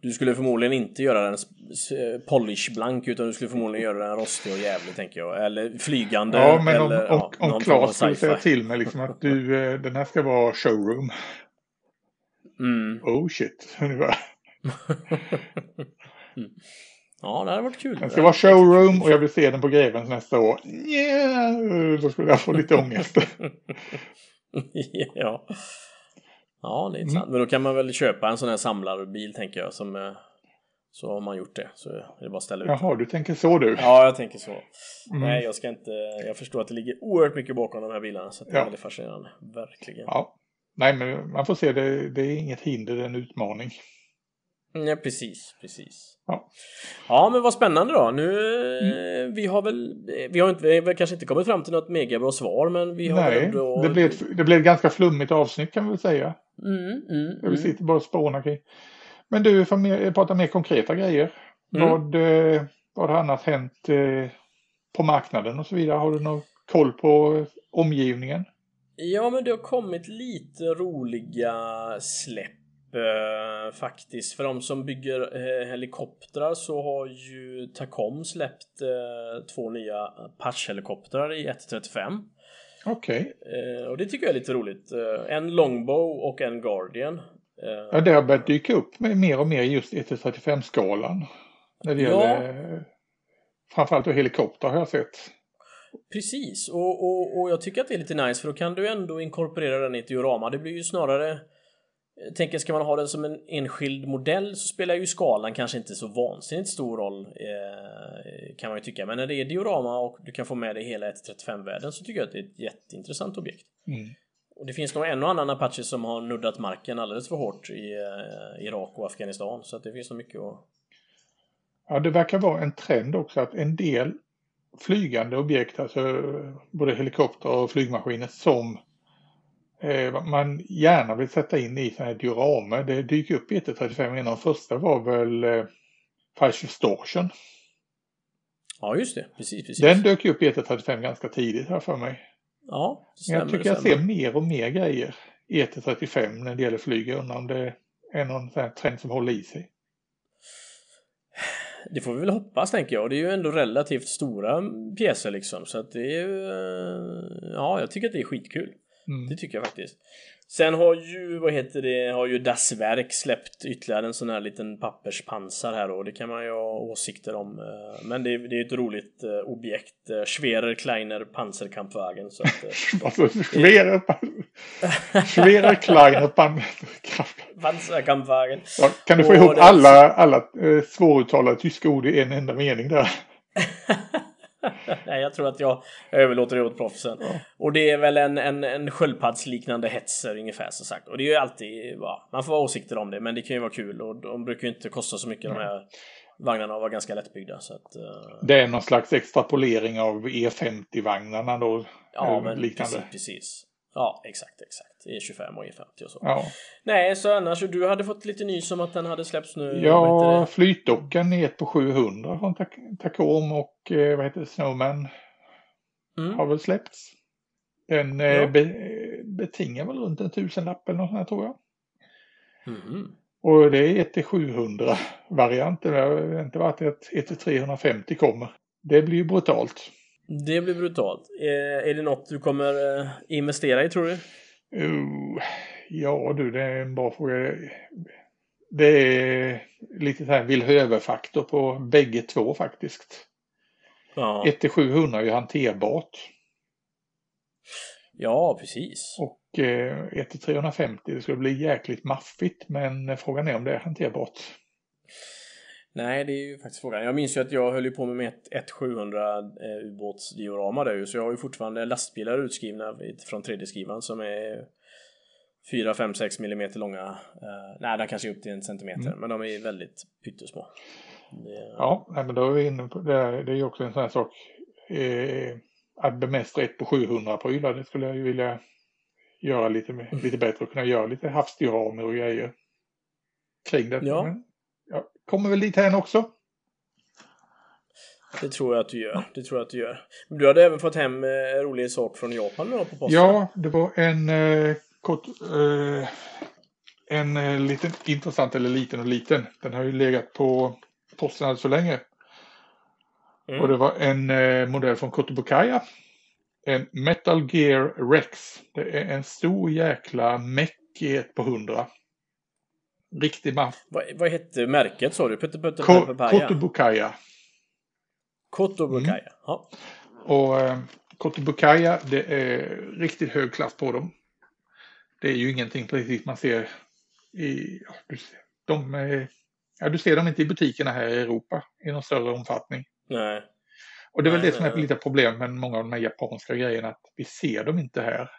Du skulle förmodligen inte göra den polishblank utan du skulle förmodligen göra den rostig och jävlig tänker jag. Eller flygande. Ja, men eller, om, ja, om Claes skulle säga till mig liksom att du, eh, den här ska vara showroom. Mm. Oh shit, ungefär. mm. Ja, det hade varit kul. Den ska vara showroom och jag vill se den på Grevens nästa år. Yeah, då skulle jag få lite ångest. ja. Ja, det är intressant. Mm. Men då kan man väl köpa en sån här samlarbil tänker jag. Som, eh, så har man gjort det. Så är det bara att ställa ut. Jaha, du tänker så du? Ja, jag tänker så. Mm. Nej, jag ska inte. Jag förstår att det ligger oerhört mycket bakom de här bilarna. Så det är väldigt fascinerande. Verkligen. Ja. Nej, men man får se. Det, det är inget hinder, det är en utmaning. Ja, precis, precis. Ja. ja, men vad spännande då. Nu, mm. vi har väl, vi har, inte, vi har kanske inte kommit fram till något megabra svar, men vi har Nej, ändå... det blev, ett, det blev ett ganska flummigt avsnitt kan vi väl säga. Mm, mm, vi mm. sitter bara och spånar kring. Men du, för mer, prata mer konkreta grejer. Mm. Vad, eh, vad har annars hänt eh, på marknaden och så vidare? Har du någon koll på omgivningen? Ja, men det har kommit lite roliga släpp Uh, faktiskt. För de som bygger uh, helikoptrar så har ju Tacom släppt uh, två nya Patch-helikoptrar i 135. Okej. Eh, och det tycker jag är lite roligt. Eh, en Longbow och en Guardian. Eh, Ja, det har börjat dyka upp med mer och mer just 1-35-skalan. När det gäller framförallt då helikopter har jag sett. Precis, och, och, och jag tycker att det är lite nice för då kan du ändå inkorporera den i ett diorama. Det blir ju snarare jag tänker, ska man ha den som en enskild modell så spelar ju skalan kanske inte så vansinnigt stor roll eh, kan man ju tycka. Men när det är diorama och du kan få med dig hela 1.35-världen så tycker jag att det är ett jätteintressant objekt. Mm. Och det finns nog en och annan Apache som har nuddat marken alldeles för hårt i eh, Irak och Afghanistan. Så att det finns nog mycket att... Ja, det verkar vara en trend också att en del flygande objekt, alltså både helikopter och flygmaskiner som eh, man gärna vill sätta in i sådana här dioramer. Det dyker upp i 135 en av de första var väl eh, Fire Station. Ja, just det. Precis, precis. Den dök ju upp i 135 ganska tidigt här för mig. Ja, det Men jag stämmer, tycker jag stämmer. ser mer och mer grejer i 135 när det gäller flyg. Jag undrar om det är någon sån här trend som håller i sig. Det får vi väl hoppas tänker jag. Det är ju ändå relativt stora pjäser liksom. Så att det är ju... eh, Ja, jag tycker att det är skitkul. Mm. Det tycker jag faktiskt. Sen har ju, vad heter det, har ju Das Werk släppt ytterligare en sån här liten papperspansar här och det kan man ju ha åsikter om. eh, Men det är, det är ett roligt eh, objekt. eh, Schwerer Kleiner Panzerkampfwagen. Så att, Alltså, Schwerer, Schwerer Kleiner Pan- Panzerkampfwagen. ja, Kan du få Och ihop alla, alla svåruttalade tyska ord i en enda mening där? Nej, jag tror att jag överlåter det åt proffsen. Och det är väl en, en, en sköldpaddsliknande hetser ungefär som sagt. Och det är ju alltid, ja, man får ha åsikter om det, men det kan ju vara kul och de brukar ju inte kosta så mycket de här vagnarna vara ganska lättbyggda. Så att, eh, Det är någon slags extrapolering av E50-vagnarna då. ja, eller men liknande. precis, precis. Ja, exakt, exakt. E25 och E50 och så. Ja, Nej, så annars, du hade fått lite nys om att den hade släppts nu. ja flytdockan ett på 700 från Tak- Tacom och eh, vad heter det, Snowman Mm. har väl släppts. Den eh, Ja. be, betingar väl runt en tusenlapp eller något sånt här, tror jag. Mhm. Och det är 1 till 700 varianten. Det har inte varit att 1 till 350 kommer. Det blir ju brutalt. Det blir brutalt. Eh, är det något du kommer eh, investera i tror du? Uh, ja du, det är en bra fråga. Det är lite så här vill-höver-faktor på bägge två faktiskt. Ja, 1 till 700 är ju hanterbart. ja precis. Och eh, 1 till 350 det skulle bli jäkligt maffigt. Men frågan är om det är hanterbart. Nej, det är ju faktiskt frågan. Jag minns ju att jag höll ju på med ett, ett 700 eh, ubåtsdiorama där ju, så jag har ju fortfarande lastbilar utskrivna från 3D-skrivaren som är 4, 5, 6 millimeter långa. Eh, nej, de kanske är upp till en centimeter, men de är väldigt pyttesmå. Det, Ja, men då är vi inne på det. Det är ju också en sån här sak. Eh, att bemästra ett på 700 prylar, det skulle jag ju vilja göra lite, lite bättre och kunna göra lite havsdioramer och grejer kring det. Ja. Men jag kommer väl dit här också. det tror jag att du gör. Det tror jag att du gör. Men du hade även fått hem eh, rolig sak från Japan då på posten. Ja, det var en eh, kort, eh, en eh, liten intressant, eller liten och liten. Den har ju legat på posten alldeles för länge. Mm. Och det var en eh, modell från Kotobukaya. En Metal Gear Rex. Det är en stor jäkla meck i ett på hundra. Riktig maff. Vad, vad hette märket sa du? Putte? Kotobukaya. Kotobukaya. Ja. Och eh, Kotobukaya, det är riktigt hög klass på dem. Det är ju ingenting precis man ser i... Ja, du, ser- de, är- ja, du ser dem inte i butikerna här i Europa i någon större omfattning. Nej. Och det är väl Nej, det som är lite problem med många av de här japanska grejerna, att vi ser dem inte här.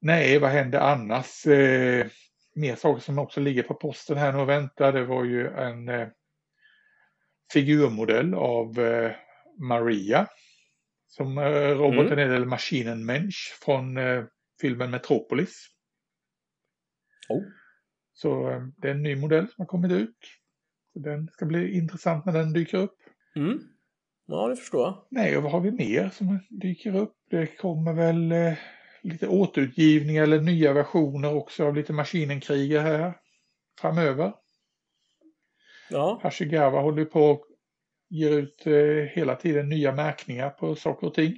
Nej, vad händer annars? Eh, mer saker som också ligger på posten här nu och väntar, det var ju en eh, figurmodell av eh, Maria. Som eh, roboten Mm. är, eller Maschinen Mensch från eh, filmen Metropolis. Oh. Så eh, det är en ny modell som har kommit ut. Så den ska bli intressant när den dyker upp. Mm. Ja, det förstår jag. Nej, och vad har vi mer som dyker upp? Det kommer väl lite återutgivningar eller nya versioner också av lite maskinenkrigar här framöver. Ja. Hashigawa håller på och ger ut eh, hela tiden nya märkningar på saker och ting.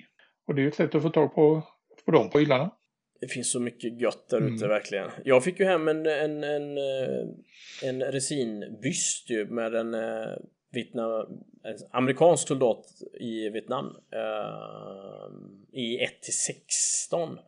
Och det är ju ett sätt att få tag på, på de prylarna. Det finns så mycket gött där ute mm. verkligen. Jag fick ju hem en, en, en, eh, en resinbyst ju med en eh, Vietnam, en amerikansk soldat i Vietnam uh, i 1 till 16.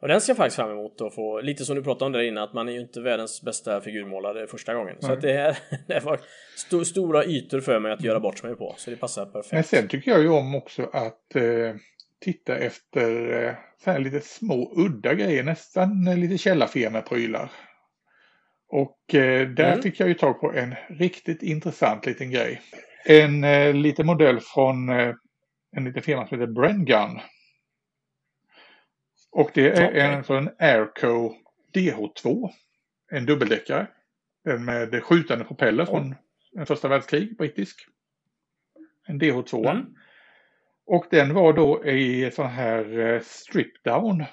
Och den ser jag faktiskt fram emot att få, lite som du pratade om där inne, att man är ju inte världens bästa figurmålare första gången. Mm. Så att det, här, det var st stora ytor för mig att göra bort mig på, så det passar perfekt. Men sen tycker jag ju om också att eh, titta efter eh, så här lite små udda grejer, nästan eh, lite källarfirmaprylar. Och eh, där mm. fick jag ju tag på en riktigt intressant liten grej. En eh, liten modell från eh, en liten firma som heter Brengun. Och det är okay. en sån Airco DH2. En dubbeldäckare. Den med skjutande propeller oh. från en första världskrig, brittisk. En DH2. Mm. Och den var då i sån här eh, strip down.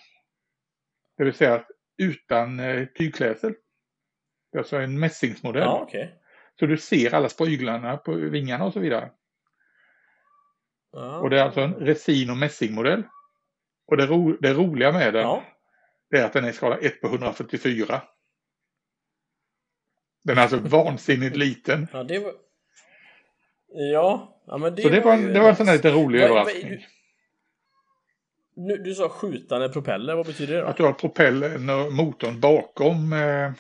Det vill säga utan eh, tygklädsel. Det är alltså en mässingsmodell. Ja, okay. Så du ser alla spryglarna på vingarna och så vidare. Ja. Och det är alltså en resin och mässingmodell. Och det, ro, det roliga med den ja. det är att den är i skala 1 på 144. Den är alltså vansinnigt liten. Ja, det var... Ja, ja men det Så det var, var, det var en sån här lite rolig vad, överraskning. Nu, du sa skjutande propeller, vad betyder det då? Att du har propellern och motorn bakom eh,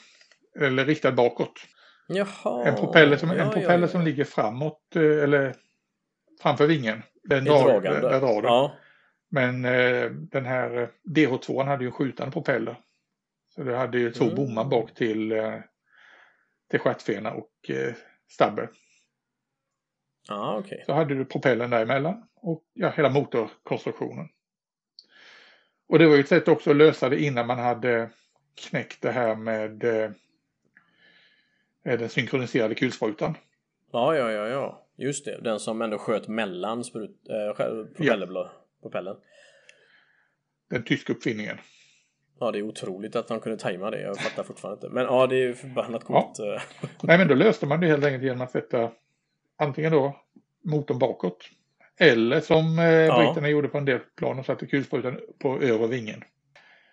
eller riktad bakåt. Jaha. En propeller som, ja, en propeller ja, som ligger framåt eh, eller framför vingen. Den drar, där drar den. Men eh, den här eh, DH2 hade ju en skjutande propeller. Så det hade ju två mm. bommar bak till, eh, till stjärtfena och eh, stabber. Ah, okay. Så hade du propellern däremellan och ja, hela motorkonstruktionen. Och det var ju ett sätt också att lösa det innan man hade knäckt det här med eh, den synkroniserade kulsprutan. Ja, ja, ja, ja. Just det. Den som ändå sköt mellan sprut, äh, ja. propellen. Den tyska uppfinningen. Ja, det är otroligt att de kunde tajma det. Jag fattar fortfarande inte. Men ja, det är förbannat coolt. Ja. Nej, men då löste man det helt enkelt genom att sätta antingen då motorn bakåt. Eller som eh, ja. britterna gjorde på en del plan och satte kulsprutan på övre vingen.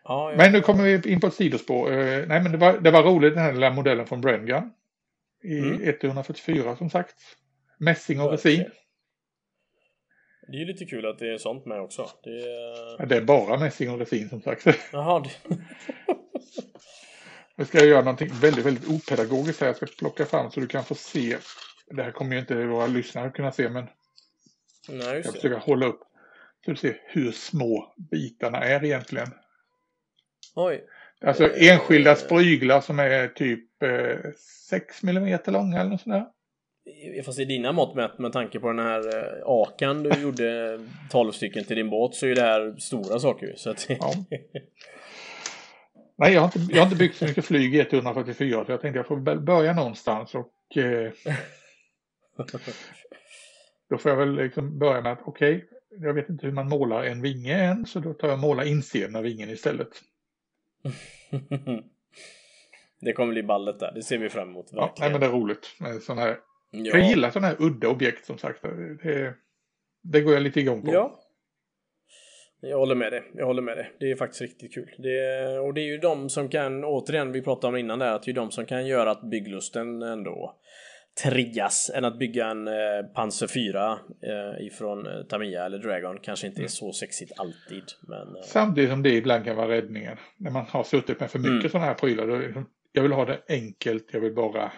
Ja. Men nu kommer vi in på ett sidospår. Eh, nej, men det var, det var roligt den här lilla modellen från Brengan. I mm. 144 som sagt. Mässing och resin. Det är ju lite kul att det är sånt med också. Det är, det är bara mässing och resin som sagt. Jaha. Det... Nu ska jag göra någonting väldigt, väldigt opedagogiskt här. Jag ska plocka fram så du kan få se. Det här kommer ju inte våra lyssnare kunna se men Nej, jag försöker hålla upp så du ser hur små bitarna är egentligen. Oj. Alltså enskilda spryglar som är typ eh, 6 mm långa eller något sånt där. Fast i dina mått mätt med tanke på den här eh, akan du gjorde 12 stycken till din båt så är det här stora saker så att... ja. Nej, jag har, inte, jag har inte byggt så mycket flyg i 144 så jag tänkte jag får börja någonstans och eh, då får jag väl liksom börja med att okej, okay, jag vet inte hur man målar en vinge än så då tar jag och målar insidan av vingen istället. det kommer bli ballet där, det ser vi fram emot. Verkligen. Ja, nej, men det är roligt med sådana här. Ja. Jag gillar sådana här udda objekt som sagt. Det, det går jag lite igång på. Ja. Jag håller med dig. Jag håller med dig. Det är faktiskt riktigt kul. Det, och det är ju de som kan, återigen, vi pratade om innan där, att det är de som kan göra att bygglusten ändå triggas än att bygga en eh, Panzer 4 eh, ifrån eh, Tamiya eller Dragon kanske inte är mm. så sexigt alltid. Men, eh... Samtidigt som det ibland kan vara räddningen. När man har suttit med för mycket mm. sådana här prylar. Då, jag vill ha det enkelt, jag vill bara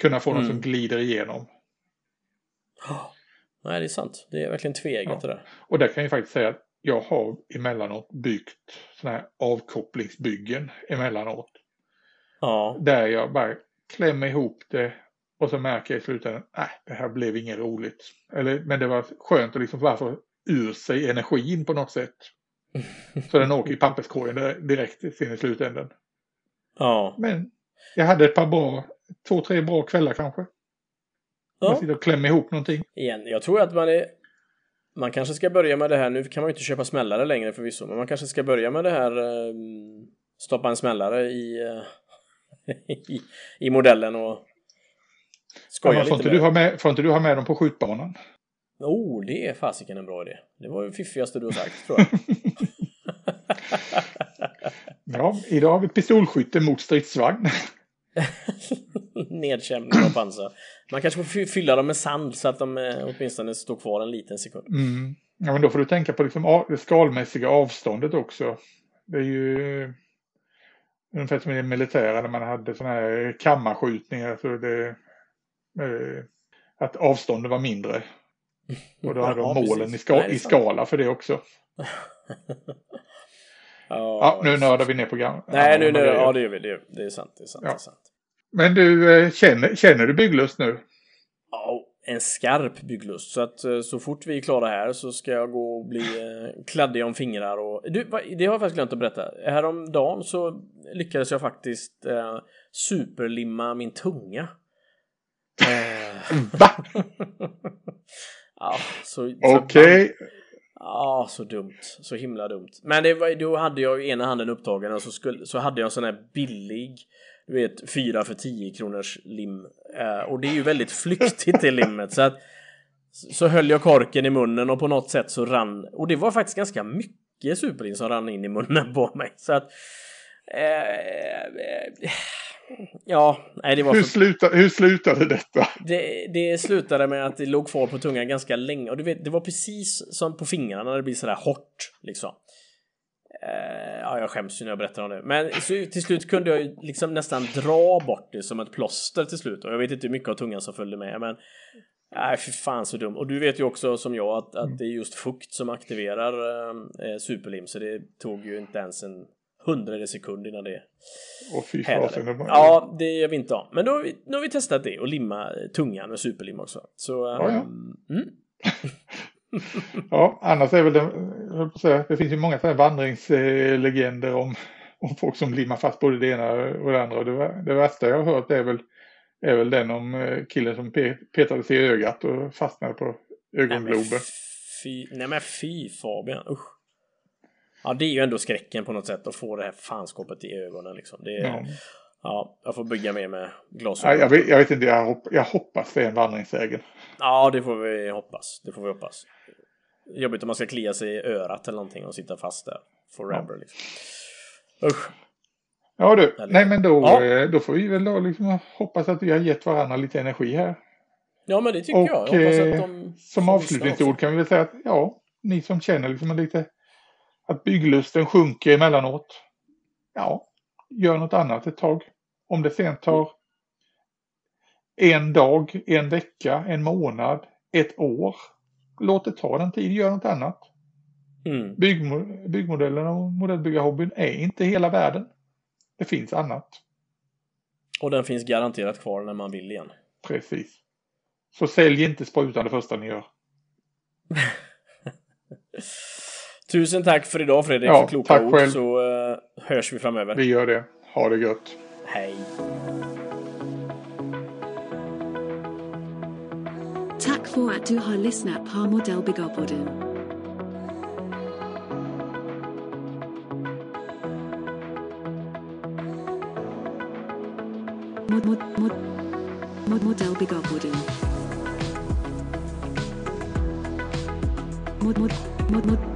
kunna få mm. något som glider igenom. Oh. Nej, det är sant. Det är verkligen tvegat ja. det där. Och där kan jag faktiskt säga att jag har emellanåt byggt sådana här avkopplingsbyggen emellanåt. Ja. Där jag bara klämmer ihop det och så märker jag i slutändan, nej, det här blev inget roligt. Eller, men det var skönt att liksom få ur sig energin på något sätt. Så den åker i papperskorgen direkt sen i slutändan. Ja. Men jag hade ett par bra, två, tre bra kvällar kanske. Ja. Man sitter och klämmer ihop någonting. Igen, jag tror att man är man kanske ska börja med det här, nu kan man ju inte köpa smällare längre förvisso, men man kanske ska börja med det här ehm, stoppa en smällare i, eh, i, i modellen och Skoja ja, får, inte du ha med, får inte du ha med dem på skjutbanan? Oh, det är fasiken en bra idé. Det var det fiffigaste du har sagt tror jag. ja, idag har vi pistolskytte mot stridsvagn. Nedkämning av pansar. Man kanske får fylla dem med sand så att de eh, åtminstone står kvar en liten sekund. Mm. Ja, men då får du tänka på liksom det skalmässiga avståndet också. Det är ju ungefär som i det militära när man hade sådana här kammarskjutningar. Så det, eh, att avståndet var mindre. Och då hade de målen i, ska, i skala för det också. ja, nu nördar vi ner på gamla. Nej, nu, nu, ja, det gör vi. Det, det är sant. Det är sant, ja. det är sant. Men du, eh, känner, känner du bygglust nu? Ja, en skarp bygglust. Så att eh, så fort vi är klara här så ska jag gå och bli eh, kladdig om fingrar och... Du, det har jag faktiskt glömt att berätta. Häromdagen så lyckades jag faktiskt eh, superlimma min tunga. Eh, Va? ja, så... Okej. Okay. Ja, så dumt. Så himla dumt. Men det var, då hade jag ju ena handen upptagen och så, skulle, så hade jag en sån här billig du vet, 4 för 10 kronors lim. Eh, och det är ju väldigt flyktigt det limmet så att så höll jag korken i munnen och på något sätt så rann och det var faktiskt ganska mycket superin som rann in i munnen på mig så att eh, Ja, nej det var hur, för... slutade, hur slutade detta? Det, det slutade med att det låg kvar på tungan ganska länge och du vet, det var precis som på fingrarna när det blir sådär hårt liksom. Uh, ja, jag skäms ju när jag berättar om det. Men så, till slut kunde jag liksom nästan dra bort det som ett plåster till slut. Och jag vet inte hur mycket av tungan som följde med. Men nej, för fan så dum. Och du vet ju också som jag att, att det är just fukt som aktiverar uh, superlim. Så det tog ju inte ens en hundrade sekund innan det Åh fy fasen. Ja, det gör vi inte om. Men då har vi, nu har vi testat det och limma tungan med superlim också. Så, ja, ja. Mm. ja, annars är väl det, säga, det finns ju många vandringslegender om, om folk som limmar fast både det ena och det andra. Och det, det värsta jag har hört är väl, är väl den om eh, killen som petade sig i ögat och fastnade på ögongloben. Fy, nej men fy Fabian, usch. Ja, det är ju ändå skräcken på något sätt att få det här fanskapet i ögonen liksom. Det är, ja. ja jag får bygga mer med glasögon. Ja, jag, vet, jag vet inte, jag, hopp, jag hoppas det är en vandringssägen. Ja, det får vi hoppas. Det får vi hoppas. Jobbigt om man ska klia sig i örat eller någonting och sitta fast där forever. Ja. Liksom. Usch. Ja du, eller... nej men då, ja. Eh, då får vi väl då liksom hoppas att vi har gett varandra lite energi här. Ja men det tycker och, jag. jag att de eh, som avslutningsord kan vi väl säga att ja, ni som känner liksom lite att bygglusten sjunker emellanåt. Ja, gör något annat ett tag. Om det sen tar en dag, en vecka, en månad, ett år. Låt det ta den tid, gör något annat. Mm. Byggmo byggmodellen och modellbyggarhobbyn är inte hela världen. Det finns annat. Och den finns garanterat kvar när man vill igen. Precis. Så sälj inte sprutan det första ni gör. Tusen tack för idag Fredrik ja, för kloka tack ord själv. så uh, hörs vi framöver. Vi gör det. Ha det gött. Hej. Tack för att du har lyssnat på Modellbyggarpodden. Mod, mod, mod, mod, Modellbyggarpodden. Mod, mod, mod, mod